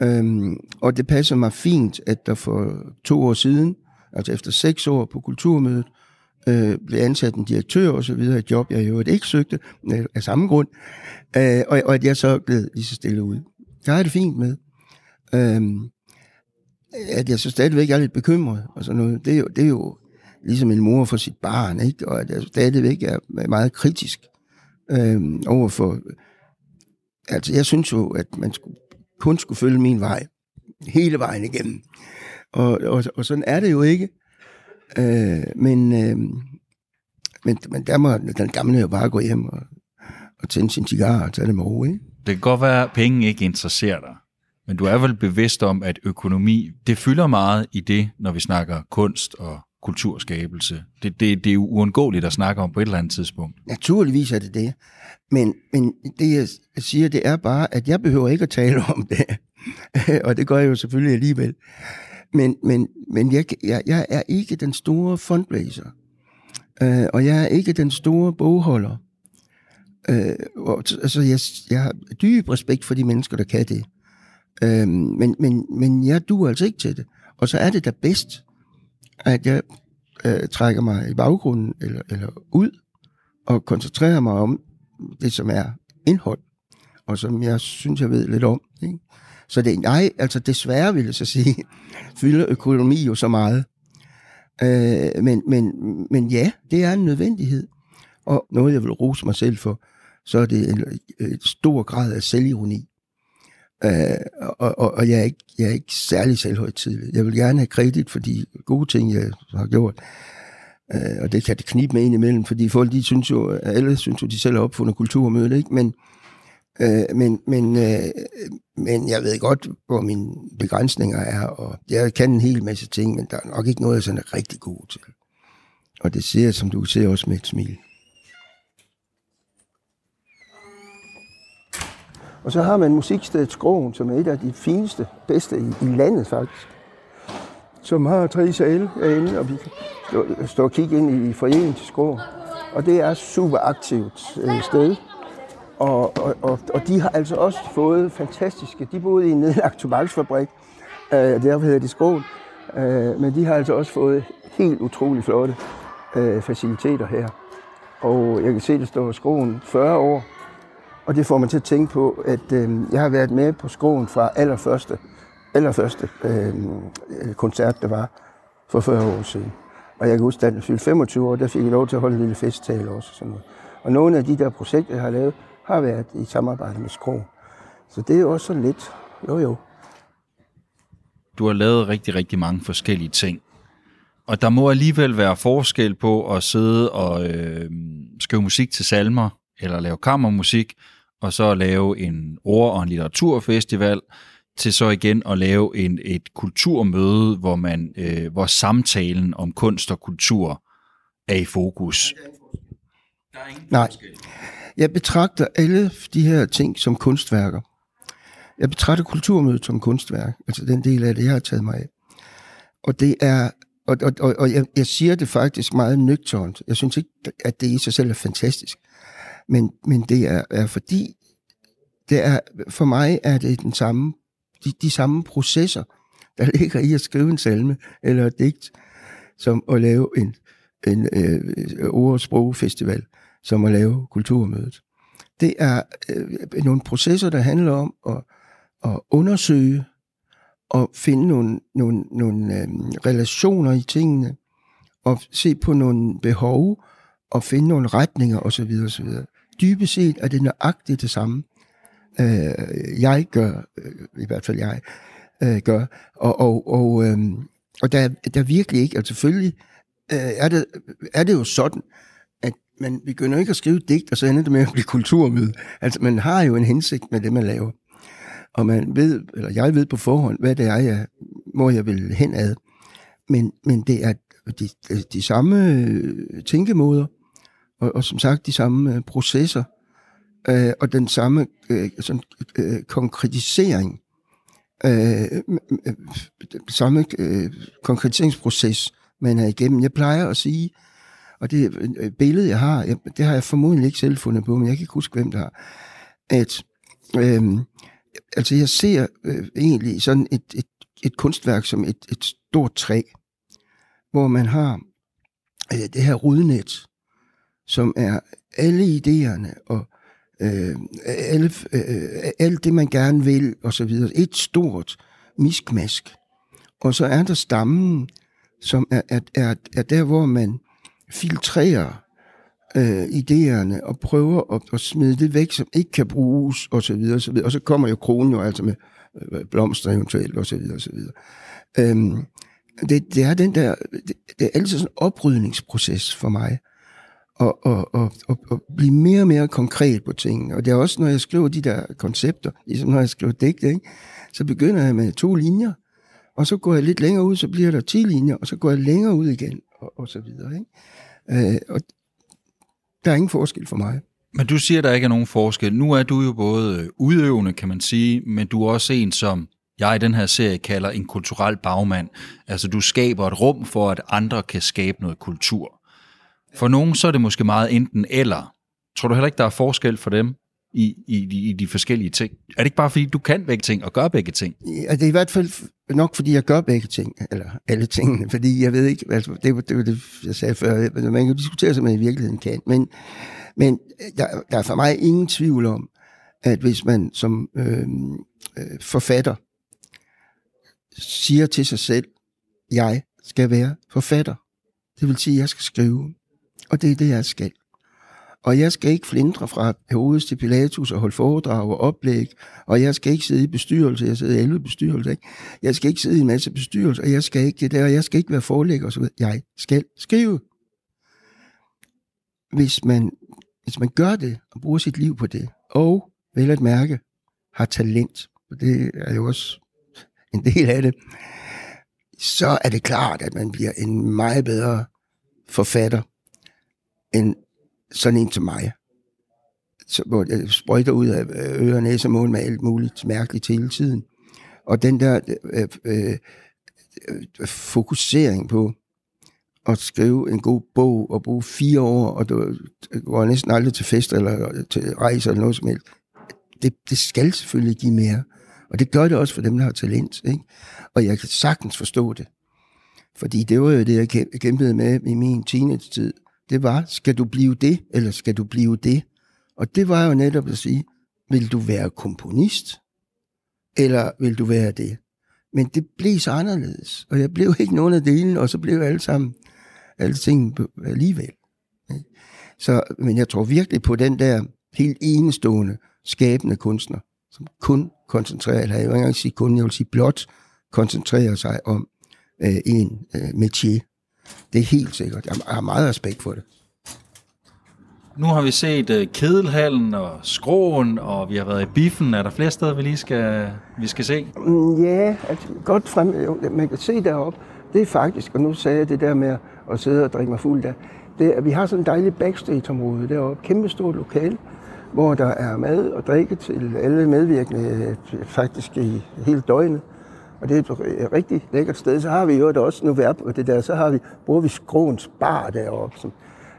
Øhm, og det passer mig fint, at der for to år siden, altså efter seks år på kulturmødet, øh, blev ansat en direktør og så videre, et job, jeg jo ikke søgte øh, af samme grund, øh, og, og at jeg så blev lige så stille ud. Jeg har det fint med. Øhm, at jeg så stadigvæk er lidt bekymret og sådan noget, det er jo, det er jo ligesom en mor for sit barn, ikke? og at jeg stadigvæk er meget kritisk øhm, over for... Altså, jeg synes jo, at man skulle, kun skulle følge min vej hele vejen igennem. Og, og, og sådan er det jo ikke. Øh, men, øh, men, men der må den gamle jo bare gå hjem og, og tænde sin cigar og tage det med ro, ikke? Det kan godt være, at penge ikke interesserer dig. Men du er vel bevidst om, at økonomi, det fylder meget i det, når vi snakker kunst og kulturskabelse. Det, det, det er jo uundgåeligt at snakke om på et eller andet tidspunkt. Naturligvis er det det. Men, men det, jeg siger, det er bare, at jeg behøver ikke at tale om det. og det gør jeg jo selvfølgelig alligevel. Men, men, men jeg, jeg, jeg er ikke den store fundraiser. Øh, og jeg er ikke den store bogholder. Øh, og, altså, jeg, jeg har dyb respekt for de mennesker, der kan det. Øhm, men, men, men jeg duer altså ikke til det. Og så er det da bedst, at jeg øh, trækker mig i baggrunden eller, eller ud og koncentrerer mig om det, som er indhold, og som jeg synes, jeg ved lidt om. Ikke? Så det, nej, altså desværre vil jeg så sige, fylder økonomi jo så meget. Øh, men, men, men ja, det er en nødvendighed. Og noget, jeg vil rose mig selv for, så er det en, en stor grad af selvironi. Øh, og, og, og jeg, er ikke, jeg er ikke særlig selvhøjtidlig. Jeg vil gerne have kredit for de gode ting, jeg har gjort. Øh, og det kan det knibe med ind imellem, fordi folk, de synes jo, alle synes jo, de selv har opfundet kulturmødet, ikke? Men, øh, men, men, øh, men jeg ved godt, hvor mine begrænsninger er, og jeg kan en hel masse ting, men der er nok ikke noget, jeg sådan er rigtig god til. Og det ser jeg, som du ser, også med et smil. Og så har man Musikstedet Skroen, som er et af de fineste, bedste i, i landet faktisk. Som har tre sale herinde, og vi kan stå, stå og kigge ind i foreningen til Skroen. Og det er super aktivt øh, sted. Og, og, og, og de har altså også fået fantastiske... De boede i en nedlagt tobaksfabrik, øh, derfor hedder de Skroen. Øh, men de har altså også fået helt utrolig flotte øh, faciliteter her. Og jeg kan se, at det står Skroen 40 år og det får mig til at tænke på, at øh, jeg har været med på skoen fra allerførste, allerførste øh, øh koncert, der var for 40 år siden. Og jeg kan huske, at jeg fyldte 25 år, der fik jeg lov til at holde en lille festtale også. Og, sådan noget. og nogle af de der projekter, jeg har lavet, har været i samarbejde med Skro. Så det er jo også sådan lidt, jo jo. Du har lavet rigtig, rigtig mange forskellige ting. Og der må alligevel være forskel på at sidde og øh, skrive musik til salmer, eller lave kammermusik, og så lave en ord- og en litteraturfestival, til så igen at lave en, et kulturmøde, hvor, man, øh, hvor samtalen om kunst og kultur er i fokus. Der er ingen Nej. Jeg betragter alle de her ting som kunstværker. Jeg betragter kulturmødet som kunstværk, altså den del af det, jeg har taget mig af. Og det er, og, og, og, og jeg, jeg siger det faktisk meget nøgternt. Jeg synes ikke, at det i sig selv er fantastisk. Men, men det er, er fordi, det er, for mig er det den samme, de, de samme processer, der ligger i at skrive en salme eller et digt, som at lave en, en øh, ord- og sprogfestival, som at lave kulturmødet. Det er øh, nogle processer, der handler om at, at undersøge og finde nogle, nogle, nogle øh, relationer i tingene, og se på nogle behov, og finde nogle retninger osv. osv dybest set er det nøjagtigt det samme, øh, jeg gør, øh, i hvert fald jeg, øh, gør. Og, og, og, øh, og der, der virkelig ikke, altså selvfølgelig øh, er, det, er det jo sådan, at man begynder ikke at skrive digt, og så ender det med at blive kulturmøde. Altså man har jo en hensigt med det, man laver. Og man ved, eller jeg ved på forhånd, hvad det er, jeg, hvor jeg vil hen ad. Men, men det er de, de, de samme øh, tænkemåder, og, og som sagt de samme øh, processer, øh, og den samme øh, sådan, øh, konkretisering, øh, samme øh, konkretiseringsproces, man er igennem. Jeg plejer at sige, og det øh, billede, jeg har, jeg, det har jeg formodentlig ikke selv fundet på, men jeg kan ikke huske, hvem der har, at øh, altså jeg ser øh, egentlig sådan et, et, et kunstværk som et, et stort træ, hvor man har øh, det her rudnet, som er alle idéerne og øh, alle, øh, alt det, man gerne vil, og så videre. Et stort miskmask. Og så er der stammen, som er, er, er, er der, hvor man filtrerer øh, idéerne og prøver at, at smide det væk, som ikke kan bruges, og så videre, og så videre. Og så kommer jo kronen jo altså med øh, blomster eventuelt, og så videre, og så videre. Øhm, det, det er den der, det, det er altid sådan en oprydningsproces for mig og, og, og, og, og blive mere og mere konkret på tingene. Og det er også, når jeg skriver de der koncepter, ligesom når jeg skriver digte, ikke? så begynder jeg med to linjer, og så går jeg lidt længere ud, så bliver der ti linjer, og så går jeg længere ud igen, og, og så videre. Ikke? Øh, og der er ingen forskel for mig. Men du siger, der ikke er nogen forskel. Nu er du jo både udøvende, kan man sige, men du er også en, som jeg i den her serie kalder en kulturel bagmand. Altså du skaber et rum for, at andre kan skabe noget kultur. For nogen så er det måske meget enten eller. Tror du heller ikke, der er forskel for dem i, i, i de forskellige ting? Er det ikke bare fordi, du kan begge ting og gør begge ting? Ja, det er i hvert fald nok, fordi jeg gør begge ting, eller alle tingene, fordi jeg ved ikke, altså, det var det, det jeg sagde før, man kan diskutere, som man i virkeligheden kan, men, men øh, der, der er for mig ingen tvivl om, at hvis man som øhm, øh, forfatter siger til sig selv, jeg skal være forfatter, det vil sige, at jeg skal skrive, og det er det, jeg skal. Og jeg skal ikke flindre fra Herodes til Pilatus og holde foredrag og oplæg, og jeg skal ikke sidde i bestyrelse, jeg sidder i 11 bestyrelse, ikke? Jeg skal ikke sidde i en masse bestyrelse, og jeg skal ikke det der, og jeg skal ikke være forelægger og så videre. Jeg skal skrive. hvis man, hvis man gør det, og bruger sit liv på det, og vel at mærke, har talent, og det er jo også en del af det, så er det klart, at man bliver en meget bedre forfatter en, sådan en som mig. Så, hvor jeg sprøjter ud af øh, øre, næse og med alt muligt mærkeligt hele tiden. Og den der øh, øh, øh, fokusering på at skrive en god bog og bruge fire år, og du går næsten aldrig til fest eller øh, til rejse eller noget som helst. Det, det skal selvfølgelig give mere. Og det gør det også for dem, der har talent. Ikke? Og jeg kan sagtens forstå det. Fordi det var jo det, jeg kæmpede med i min teenage-tid. Det var, skal du blive det, eller skal du blive det? Og det var jo netop at sige, vil du være komponist, eller vil du være det? Men det blev så anderledes, og jeg blev ikke nogen af delene, og så blev alle sammen, alle ting alligevel. Så, men jeg tror virkelig på den der helt enestående, skabende kunstner, som kun koncentrerer, eller jeg vil ikke engang sige kun, jeg vil sige blot, koncentrerer sig om øh, en øh, métier. Det er helt sikkert. Jeg har meget respekt for det. Nu har vi set uh, Kedelhallen og Skroen, og vi har været i Biffen. Er der flere steder, vi lige skal, vi skal se? Mm, ja, altså, godt frem. Man kan se derop. Det er faktisk, og nu sagde jeg det der med at sidde og drikke mig fuld der. Det, er, vi har sådan en dejlig backstage-område deroppe. Kæmpe stort lokal, hvor der er mad og drikke til alle medvirkende faktisk i hele døgnet. Og det er et rigtig lækkert sted. Så har vi jo også, nu er på det der, så har vi, bruger vi Skråens bar deroppe. Som,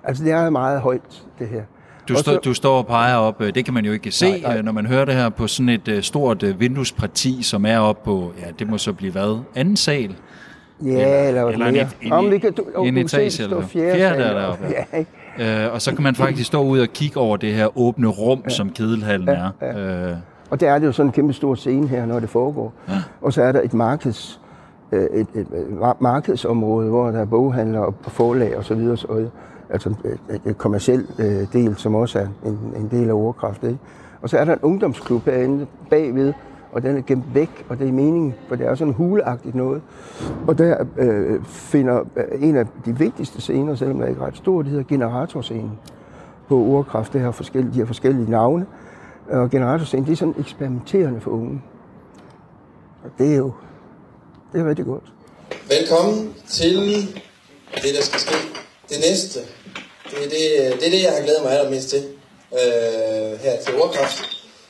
altså det er meget højt, det her. Du, stå, du står og peger op, øh, det kan man jo ikke se, nej, nej. Øh, når man hører det her på sådan et uh, stort vinduesparti, som er op på, ja, det må så blive hvad? Anden sal? Ja, eller, eller, eller en, en, Om vi kan, du, en etage, eller fjerde, fjerde der deroppe. Ja, uh, og så kan man faktisk stå ud og kigge over det her åbne rum, ja. som Kedelhallen ja, er. Ja. Og der er det jo sådan en kæmpe stor scene her, når det foregår. Ja. Og så er der et markeds, et, et, et markedsområde, hvor der er boghandler og forlag og så videre. Så, altså et, et kommersiel øh, del, som også er en, en del af ordkraft. Ikke? Og så er der en ungdomsklub herinde bagved, og den er gemt væk, og det er meningen, for det er sådan huleagtigt noget. Og der øh, finder en af de vigtigste scener, selvom der er ikke ret stor, det hedder generatorscenen på ordkraft. Det har forskellige, de har forskellige navne. Og generatorscenen, det er sådan eksperimenterende for unge. Og det er jo det er rigtig godt. Velkommen til det, der skal ske. Det næste, det er det, det, er det jeg har glædet mig allermest til øh, her til Ordkraft.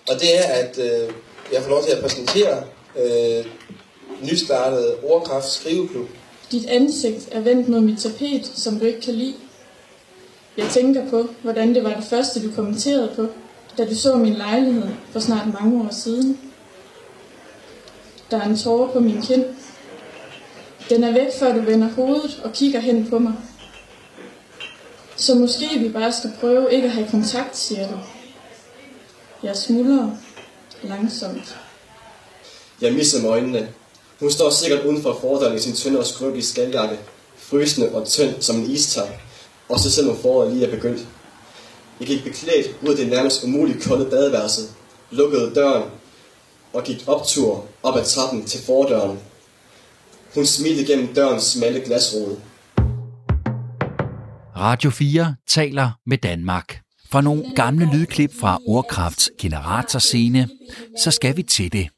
Og det er, at øh, jeg får lov til at præsentere øh, nystartet Ordkraft Skriveklub. Dit ansigt er vendt mod mit tapet, som du ikke kan lide. Jeg tænker på, hvordan det var det første, du kommenterede på, da du så min lejlighed for snart mange år siden. Der er en tårer på min kind. Den er væk, før du vender hovedet og kigger hen på mig. Så måske vi bare skal prøve ikke at have kontakt, siger du. Jeg smuldrer langsomt. Jeg misser med øjnene. Hun står sikkert uden for fordøren i sin tynde og skrøbelige skaljakke, frysende og tynd som en istag, og så selvom foråret lige er begyndt. Jeg gik beklædt ud af det nærmest umuligt kolde badeværelse, lukkede døren og gik optur op ad trappen til fordøren. Hun smilte gennem dørens smalle glasrude. Radio 4 taler med Danmark. For nogle gamle lydklip fra Ordkrafts generatorscene, så skal vi til det.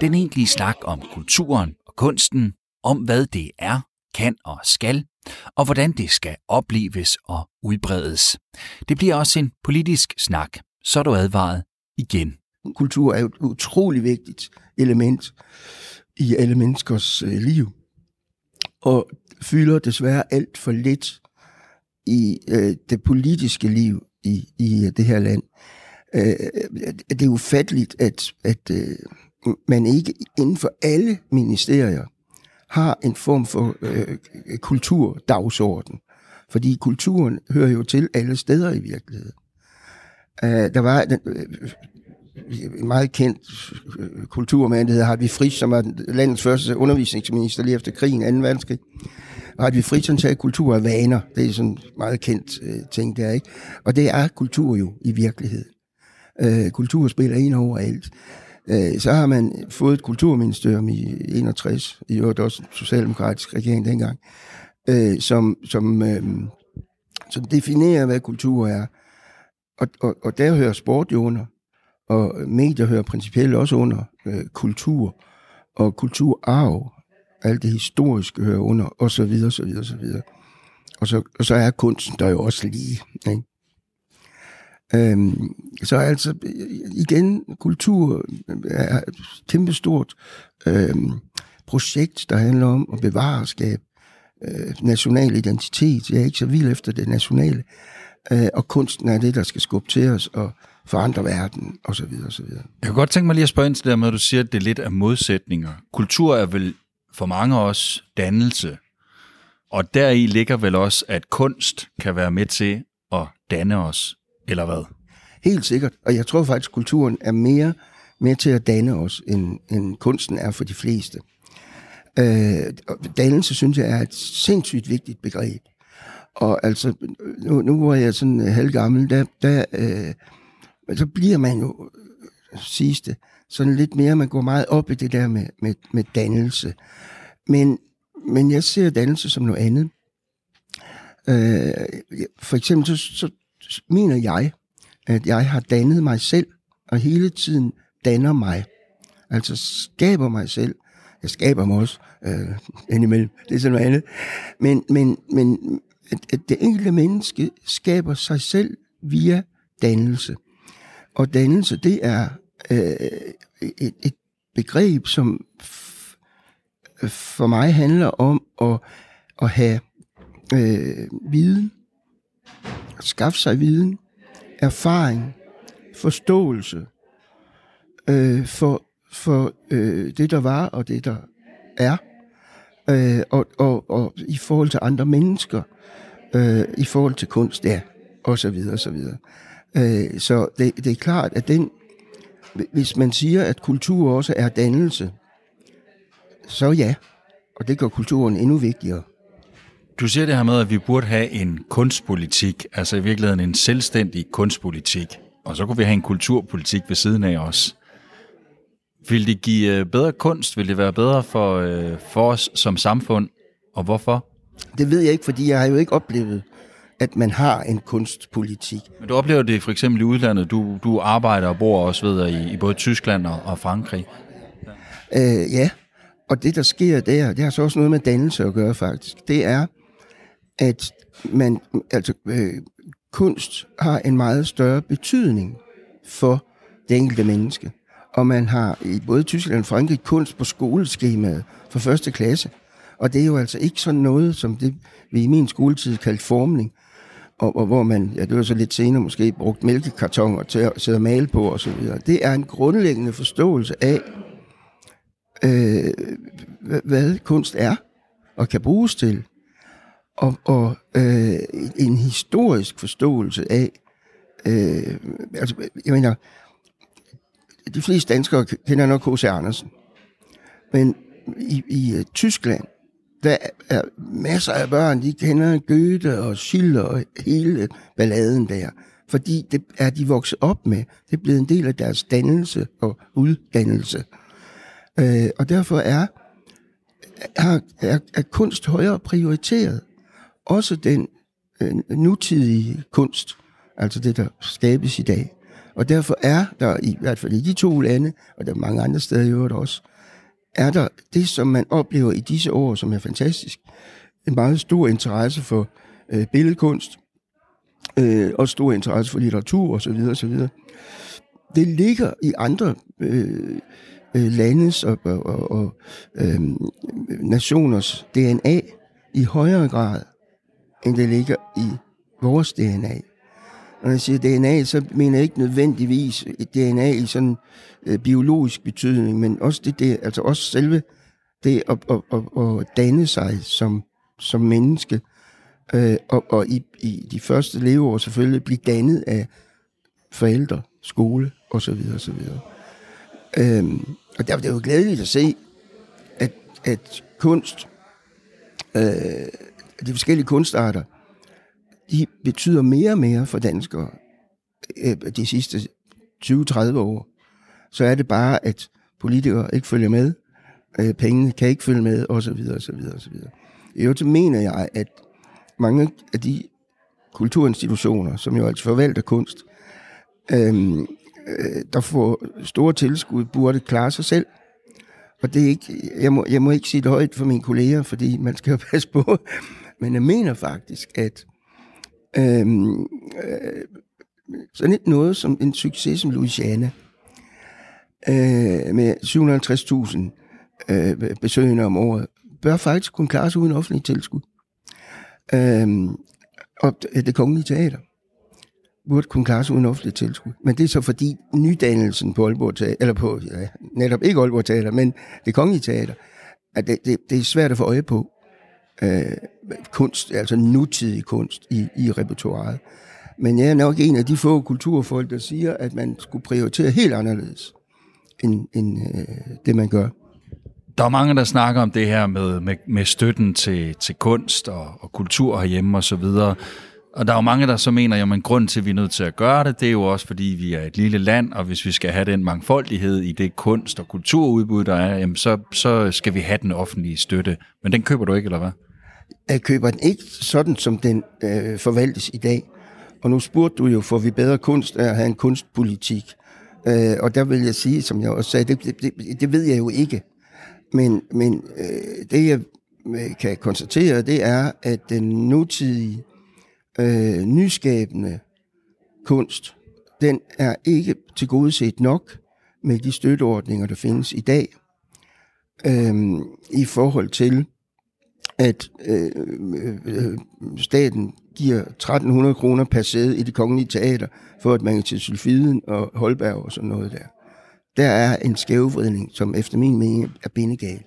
Den egentlige snak om kulturen og kunsten, om hvad det er, kan og skal, og hvordan det skal opleves og udbredes. Det bliver også en politisk snak, så er du advaret igen. Kultur er et utrolig vigtigt element i alle menneskers øh, liv, og fylder desværre alt for lidt i øh, det politiske liv i, i øh, det her land. Øh, det er ufatteligt, at, at øh, man ikke inden for alle ministerier har en form for øh, kulturdagsorden. Fordi kulturen hører jo til alle steder i virkeligheden. Øh, der var den, øh, en meget kendt øh, kulturmand, der hedder Hartwig Frisch, som var landets første undervisningsminister lige efter krigen, 2. verdenskrig. Hartwig Frisch, han sagde, at kultur er vaner. Det er sådan en meget kendt øh, ting der, ikke? Og det er kultur jo i virkeligheden. Øh, kultur spiller ind overalt. Øh, så har man fået et kulturministerium i 61, i øvrigt også en socialdemokratisk regering dengang, øh, som, som øh, som definerer, hvad kultur er. Og, og, og der hører sport jo under, og medier hører principielt også under øh, kultur og kulturarv. Alt det historiske hører under, og så videre, så videre, så videre. Og så, og så er kunsten der jo også lige. Ikke? Øhm, så altså, igen, kultur er et kæmpestort øhm, projekt, der handler om at bevare og skabe øh, national identitet. Jeg er ikke så vild efter det nationale. Øh, og kunsten er det, der skal skubbe til os og forandre verden, og så videre, og så videre. Jeg kunne godt tænke mig lige at spørge ind til det der med, at du siger, at det er lidt af modsætninger. Kultur er vel for mange os dannelse, og deri ligger vel også, at kunst kan være med til at danne os, eller hvad? Helt sikkert, og jeg tror faktisk, at kulturen er mere med til at danne os, end, end kunsten er for de fleste. Øh, dannelse, synes jeg, er et sindssygt vigtigt begreb. Og altså, nu, nu hvor jeg er sådan øh, halvgammel, der, der, øh, så bliver man jo, øh, siges det, sådan lidt mere, man går meget op i det der med, med, med dannelse. Men, men jeg ser dannelse som noget andet. Øh, for eksempel, så, så mener jeg, at jeg har dannet mig selv, og hele tiden danner mig. Altså skaber mig selv. Jeg skaber mig også øh, indimellem. Det er sådan noget andet. Men, men, men at, at det enkelte menneske skaber sig selv via dannelse. Og dannelse, det er øh, et, et begreb, som for mig handler om at, at have øh, viden, skaffe sig viden, erfaring, forståelse øh, for, for øh, det, der var og det, der er, øh, og, og, og i forhold til andre mennesker, øh, i forhold til kunst, ja, og så videre, og så videre. Øh, så det, det er klart, at den, hvis man siger, at kultur også er dannelse, så ja, og det gør kulturen endnu vigtigere. Du siger det her med, at vi burde have en kunstpolitik, altså i virkeligheden en selvstændig kunstpolitik, og så kunne vi have en kulturpolitik ved siden af os. Vil det give øh, bedre kunst? Vil det være bedre for, øh, for os som samfund? Og hvorfor? Det ved jeg ikke, fordi jeg har jo ikke oplevet, at man har en kunstpolitik. Men du oplever det for eksempel i udlandet. Du, du arbejder og bor også ved i, i både Tyskland og, og Frankrig. Ja. Øh, ja, og det der sker der, det har så også noget med dannelse at gøre faktisk. Det er, at man, altså, øh, kunst har en meget større betydning for det enkelte menneske. Og man har i både Tyskland og Frankrig kunst på skoleskemaet for første klasse. Og det er jo altså ikke sådan noget, som det vi i min skoletid kaldte formning, og, og hvor man, ja det var så lidt senere måske, brugt mælkekartoner til at sidde og male på osv. Det er en grundlæggende forståelse af, øh, hvad, hvad kunst er og kan bruges til og, og øh, en historisk forståelse af, øh, altså, jeg mener, de fleste danskere kender nok H.C. Andersen, men i, i øh, Tyskland, der er masser af børn, de kender Goethe og Schiller og hele balladen der, fordi det er de vokset op med. Det er blevet en del af deres dannelse og uddannelse. Øh, og derfor er, er, er, er kunst højere prioriteret også den øh, nutidige kunst, altså det, der skabes i dag. Og derfor er der, i hvert fald i de to lande, og der er mange andre steder i øvrigt også, er der det, som man oplever i disse år, som er fantastisk, en meget stor interesse for øh, billedkunst, øh, og stor interesse for litteratur osv. osv. Det ligger i andre øh, øh, landes og, og, og, og øh, nationers DNA i højere grad end det ligger i vores DNA. Når jeg siger DNA, så mener jeg ikke nødvendigvis et DNA i sådan øh, biologisk betydning, men også det, det altså også selve det at, at, at, at danne sig som, som menneske, øh, og, og i, i de første leveår selvfølgelig blive dannet af forældre, skole osv. osv. Øhm, og der, det er jo glædeligt at se, at, at kunst øh, de forskellige kunstarter, de betyder mere og mere for danskere øh, de sidste 20-30 år. Så er det bare, at politikere ikke følger med, øh, pengene kan ikke følge med, osv. osv. osv. I øvrigt så mener jeg, at mange af de kulturinstitutioner, som jo altså forvalter kunst, øhm, øh, der får store tilskud, burde klare sig selv. Og det er ikke, jeg, må, jeg må ikke sige det højt for mine kolleger, fordi man skal jo passe på. Men jeg mener faktisk, at øhm, øh, sådan et noget som en succes som Louisiana, øh, med 750.000 øh, besøgende om året, bør faktisk kunne klare sig uden offentlig tilskud. Øh, og det kongelige teater burde kunne klare sig uden offentlig tilskud. Men det er så fordi nydannelsen på Aalborg Teater, eller på, ja, netop ikke Aalborg Teater, men det kongelige teater, at det, det, det er svært at få øje på øh, kunst, altså nutidig kunst i, i repertoireet. Men jeg er nok en af de få kulturfolk, der siger, at man skulle prioritere helt anderledes end, end øh, det, man gør. Der er mange, der snakker om det her med, med, med støtten til, til kunst og, og kultur herhjemme osv., og, og der er jo mange, der så mener, at grund til, at vi er nødt til at gøre det, det er jo også, fordi vi er et lille land, og hvis vi skal have den mangfoldighed i det kunst- og kulturudbud, der er, jamen så, så skal vi have den offentlige støtte. Men den køber du ikke, eller hvad? Jeg køber den ikke sådan, som den øh, forvaltes i dag. Og nu spurgte du jo, får vi bedre kunst af at have en kunstpolitik? Øh, og der vil jeg sige, som jeg også sagde, det, det, det, det ved jeg jo ikke. Men, men øh, det jeg øh, kan konstatere, det er, at den nutidige, øh, nyskabende kunst, den er ikke tilgodeset nok med de støtteordninger, der findes i dag, øh, i forhold til, at øh, øh, øh, staten giver 1300 kroner per sæde i det kongelige teater, for at man kan til Sylfiden og Holberg og sådan noget der. Der er en skævvridning, som efter min mening er bindegal.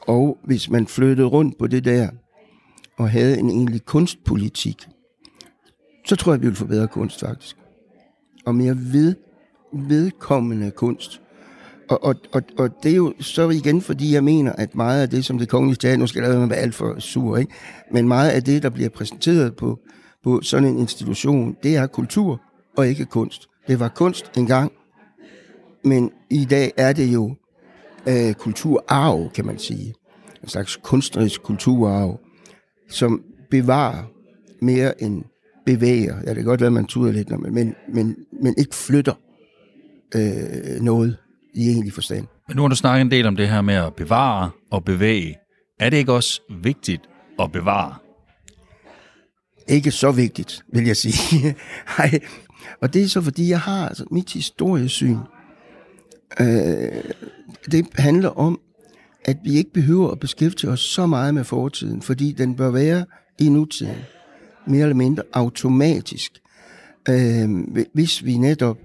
Og hvis man flyttede rundt på det der, og havde en egentlig kunstpolitik, så tror jeg, vi ville få bedre kunst faktisk. Og mere ved, vedkommende kunst. Og, og, og, og det er jo så igen, fordi jeg mener, at meget af det, som det kongelige teater, nu skal jeg være alt for sur, ikke? men meget af det, der bliver præsenteret på, på sådan en institution, det er kultur og ikke kunst. Det var kunst engang, men i dag er det jo øh, kulturarv, kan man sige. En slags kunstnerisk kulturarv, som bevarer mere end bevæger. Ja, det kan godt være, man tuder lidt, men, men, men ikke flytter øh, noget i egentlig forstand. Men nu har du snakket en del om det her med at bevare og bevæge. Er det ikke også vigtigt at bevare? Ikke så vigtigt, vil jeg sige. Nej. Og det er så, fordi jeg har altså, mit historiesyn. Øh, det handler om, at vi ikke behøver at beskæftige os så meget med fortiden, fordi den bør være i nutiden, mere eller mindre automatisk. Øh, hvis vi netop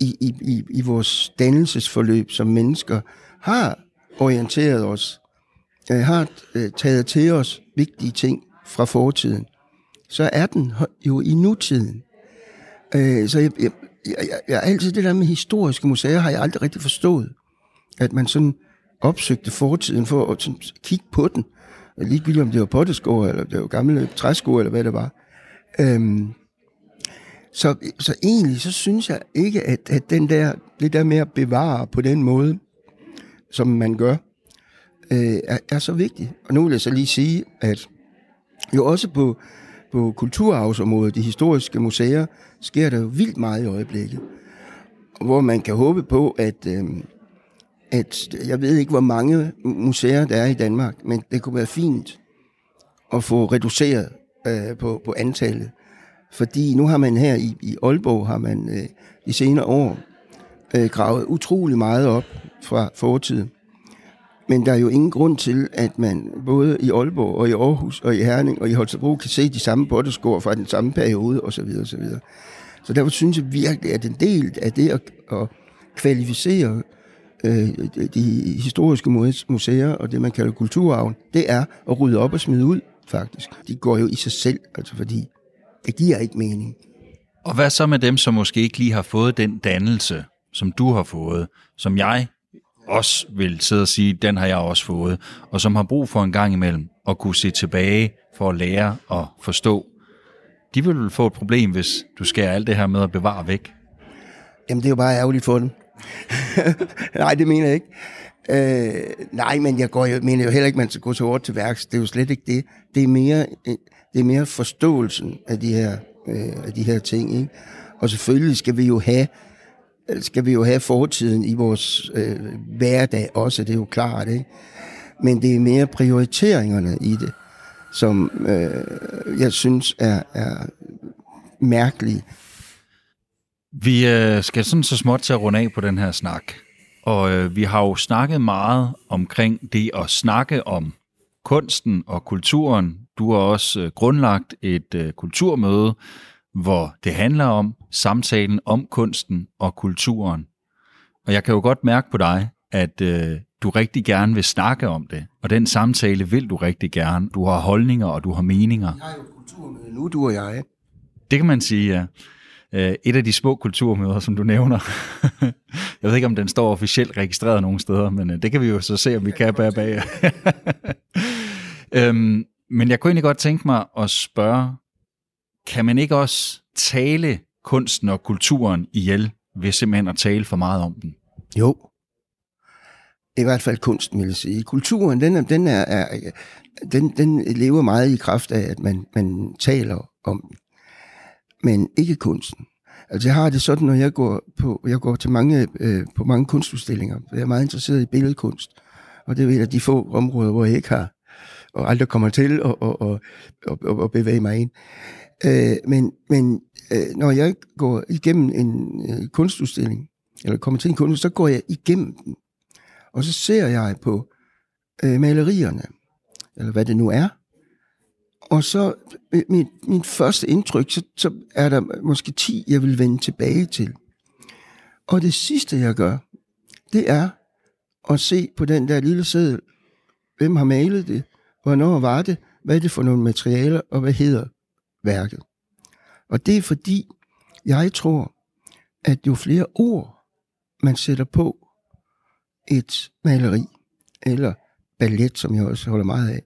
i, i, i, i vores dannelsesforløb som mennesker har orienteret os, øh, har øh, taget til os vigtige ting fra fortiden, så er den jo i nutiden. Øh, så jeg, jeg, jeg, jeg, altid det der med historiske museer, har jeg aldrig rigtig forstået. At man sådan opsøgte fortiden for at sådan, kigge på den. Ligegyldigt om det var potteskår, eller det var gamle træsko, eller hvad det var. Øhm, så, så egentlig, så synes jeg ikke, at, at den der, det der med at bevare på den måde, som man gør, øh, er, er så vigtigt. Og nu vil jeg så lige sige, at jo også på, på kulturarvsområdet, de historiske museer, sker der jo vildt meget i øjeblikket. Hvor man kan håbe på, at, øh, at jeg ved ikke, hvor mange museer der er i Danmark, men det kunne være fint at få reduceret øh, på, på antallet. Fordi nu har man her i, i Aalborg, har man øh, i senere år øh, gravet utrolig meget op fra fortiden. Men der er jo ingen grund til, at man både i Aalborg og i Aarhus og i Herning og i Holstebro kan se de samme botteskår fra den samme periode osv. osv. Så derfor synes jeg virkelig, at en del af det at, at kvalificere øh, de historiske museer og det, man kalder kulturarven, det er at rydde op og smide ud, faktisk. De går jo i sig selv, altså fordi det giver ikke mening. Og hvad så med dem, som måske ikke lige har fået den dannelse, som du har fået, som jeg også vil sidde og sige, den har jeg også fået, og som har brug for en gang imellem at kunne se tilbage for at lære og forstå. De vil vel få et problem, hvis du skærer alt det her med at bevare væk. Jamen, det er jo bare ærgerligt for dem. nej, det mener jeg ikke. Øh, nej, men jeg går jo, mener jo heller ikke, man skal gå så hårdt til værks. Det er jo slet ikke det. Det er mere, det er mere forståelsen af de her, øh, af de her ting. Ikke? Og selvfølgelig skal vi jo have øh, skal vi jo have fortiden i vores øh, hverdag også, det er jo klart. Ikke? Men det er mere prioriteringerne i det, som øh, jeg synes er, er mærkelige. Vi øh, skal sådan så småt til at runde af på den her snak. Og øh, vi har jo snakket meget omkring det at snakke om kunsten og kulturen. Du har også øh, grundlagt et øh, kulturmøde, hvor det handler om samtalen om kunsten og kulturen. Og jeg kan jo godt mærke på dig, at øh, du rigtig gerne vil snakke om det, og den samtale vil du rigtig gerne. Du har holdninger, og du har meninger. Vi har jo kulturmøde nu, du og jeg. Det kan man sige, ja. Et af de små kulturmøder, som du nævner. jeg ved ikke, om den står officielt registreret nogen steder, men det kan vi jo så se, om vi kan bære bag. øhm, men jeg kunne egentlig godt tænke mig at spørge, kan man ikke også tale kunsten og kulturen ihjel ved simpelthen at tale for meget om den? Jo. I hvert fald kunsten, vil jeg sige. Kulturen, den, den, er, er, den, den lever meget i kraft af, at man, man taler om den. Men ikke kunsten. Altså jeg har det sådan, når jeg går, på, jeg går til mange, øh, på mange kunstudstillinger. Jeg er meget interesseret i billedkunst. Og det er et af de få områder, hvor jeg ikke har, og aldrig kommer til at, at, at, at, at bevæge mig ind. Øh, men men øh, når jeg går igennem en øh, kunstudstilling, eller kommer til en kunst, så går jeg igennem den. Og så ser jeg på øh, malerierne, eller hvad det nu er. Og så min, mit, mit første indtryk, så, så er der måske 10, jeg vil vende tilbage til. Og det sidste, jeg gør, det er at se på den der lille seddel. Hvem har malet det? Hvornår var det? Hvad er det for nogle materialer? Og hvad hedder værket. Og det er fordi, jeg tror, at jo flere ord, man sætter på et maleri, eller ballet, som jeg også holder meget af,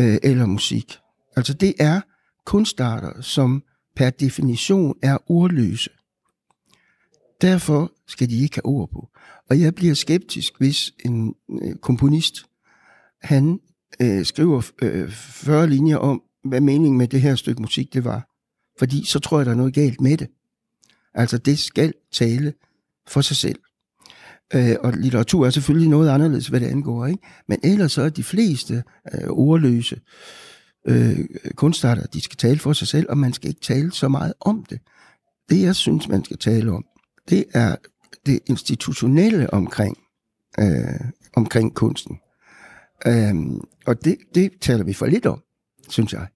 øh, eller musik. Altså det er kunstarter, som per definition er ordløse. Derfor skal de ikke have ord på. Og jeg bliver skeptisk, hvis en øh, komponist, han øh, skriver øh, 40 linjer om, hvad meningen med det her stykke musik det var. Fordi så tror jeg, der er noget galt med det. Altså, det skal tale for sig selv. Øh, og litteratur er selvfølgelig noget anderledes, hvad det angår. Ikke? Men ellers så er de fleste øh, ordløse øh, kunstarter, de skal tale for sig selv, og man skal ikke tale så meget om det. Det, jeg synes, man skal tale om, det er det institutionelle omkring, øh, omkring kunsten. Øh, og det, det taler vi for lidt om synes jeg.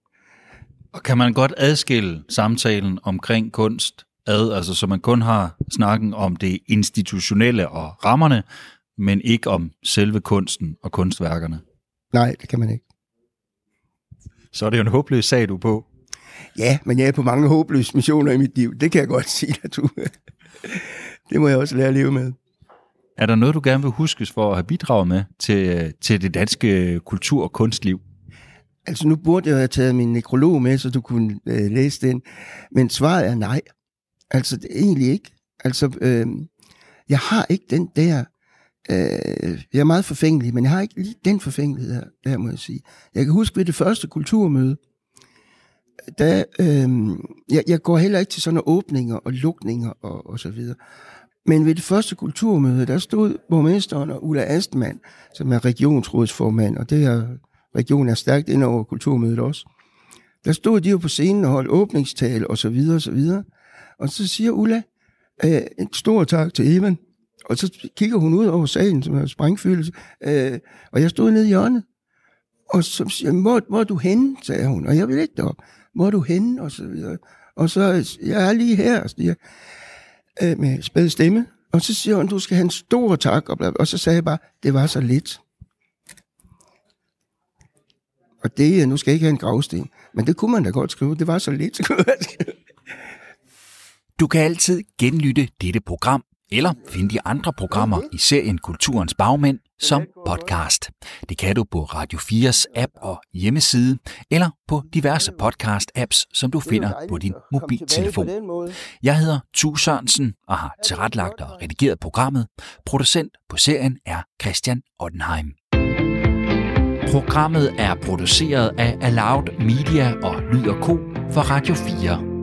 Og kan man godt adskille samtalen omkring kunst ad, altså så man kun har snakken om det institutionelle og rammerne, men ikke om selve kunsten og kunstværkerne? Nej, det kan man ikke. Så er det jo en håbløs sag, du er på. Ja, men jeg er på mange håbløse missioner i mit liv. Det kan jeg godt sige dig, du. Det må jeg også lære at leve med. Er der noget, du gerne vil huskes for at have bidraget med til, øh, til det danske øh, kultur- og kunstliv? Altså nu burde jeg have taget min nekrolog med, så du kunne øh, læse den. Men svaret er nej. Altså det er egentlig ikke. Altså øh, jeg har ikke den der... Øh, jeg er meget forfængelig, men jeg har ikke lige den forfængelighed her, der må jeg sige. Jeg kan huske ved det første kulturmøde, der, øh, jeg, jeg går heller ikke til sådan nogle åbninger og lukninger og, og så videre. Men ved det første kulturmøde, der stod borgmesteren og Ulla Astmann, som er regionsrådsformand, og det er regionen er stærkt ind over kulturmødet også. Der stod de jo på scenen og holdt åbningstale og så videre og så videre. Og så siger Ulla, øh, en stor tak til Evan. Og så kigger hun ud over salen, som er sprængfyldelse. Øh, og jeg stod nede i hjørnet. Og så siger hvor, hvor er du henne, sagde hun. Og jeg vil ikke derop. Hvor er du henne, og så videre. Og så, jeg er lige her, siger øh, med spæd stemme. Og så siger hun, du skal have en stor tak. Og, bla, og så sagde jeg bare, det var så lidt. Og det, øh, nu skal jeg ikke have en gravsten, men det kunne man da godt skrive. Det var så lidt. du kan altid genlytte dette program, eller finde de andre programmer i serien Kulturens Bagmænd som podcast. Det kan du på Radio 4's app og hjemmeside, eller på diverse podcast-apps, som du finder på din mobiltelefon. Jeg hedder Tu Sørensen og har tilrettelagt og redigeret programmet. Producent på serien er Christian Ottenheim. Programmet er produceret af Aloud Media og Lyd og Co. for Radio 4.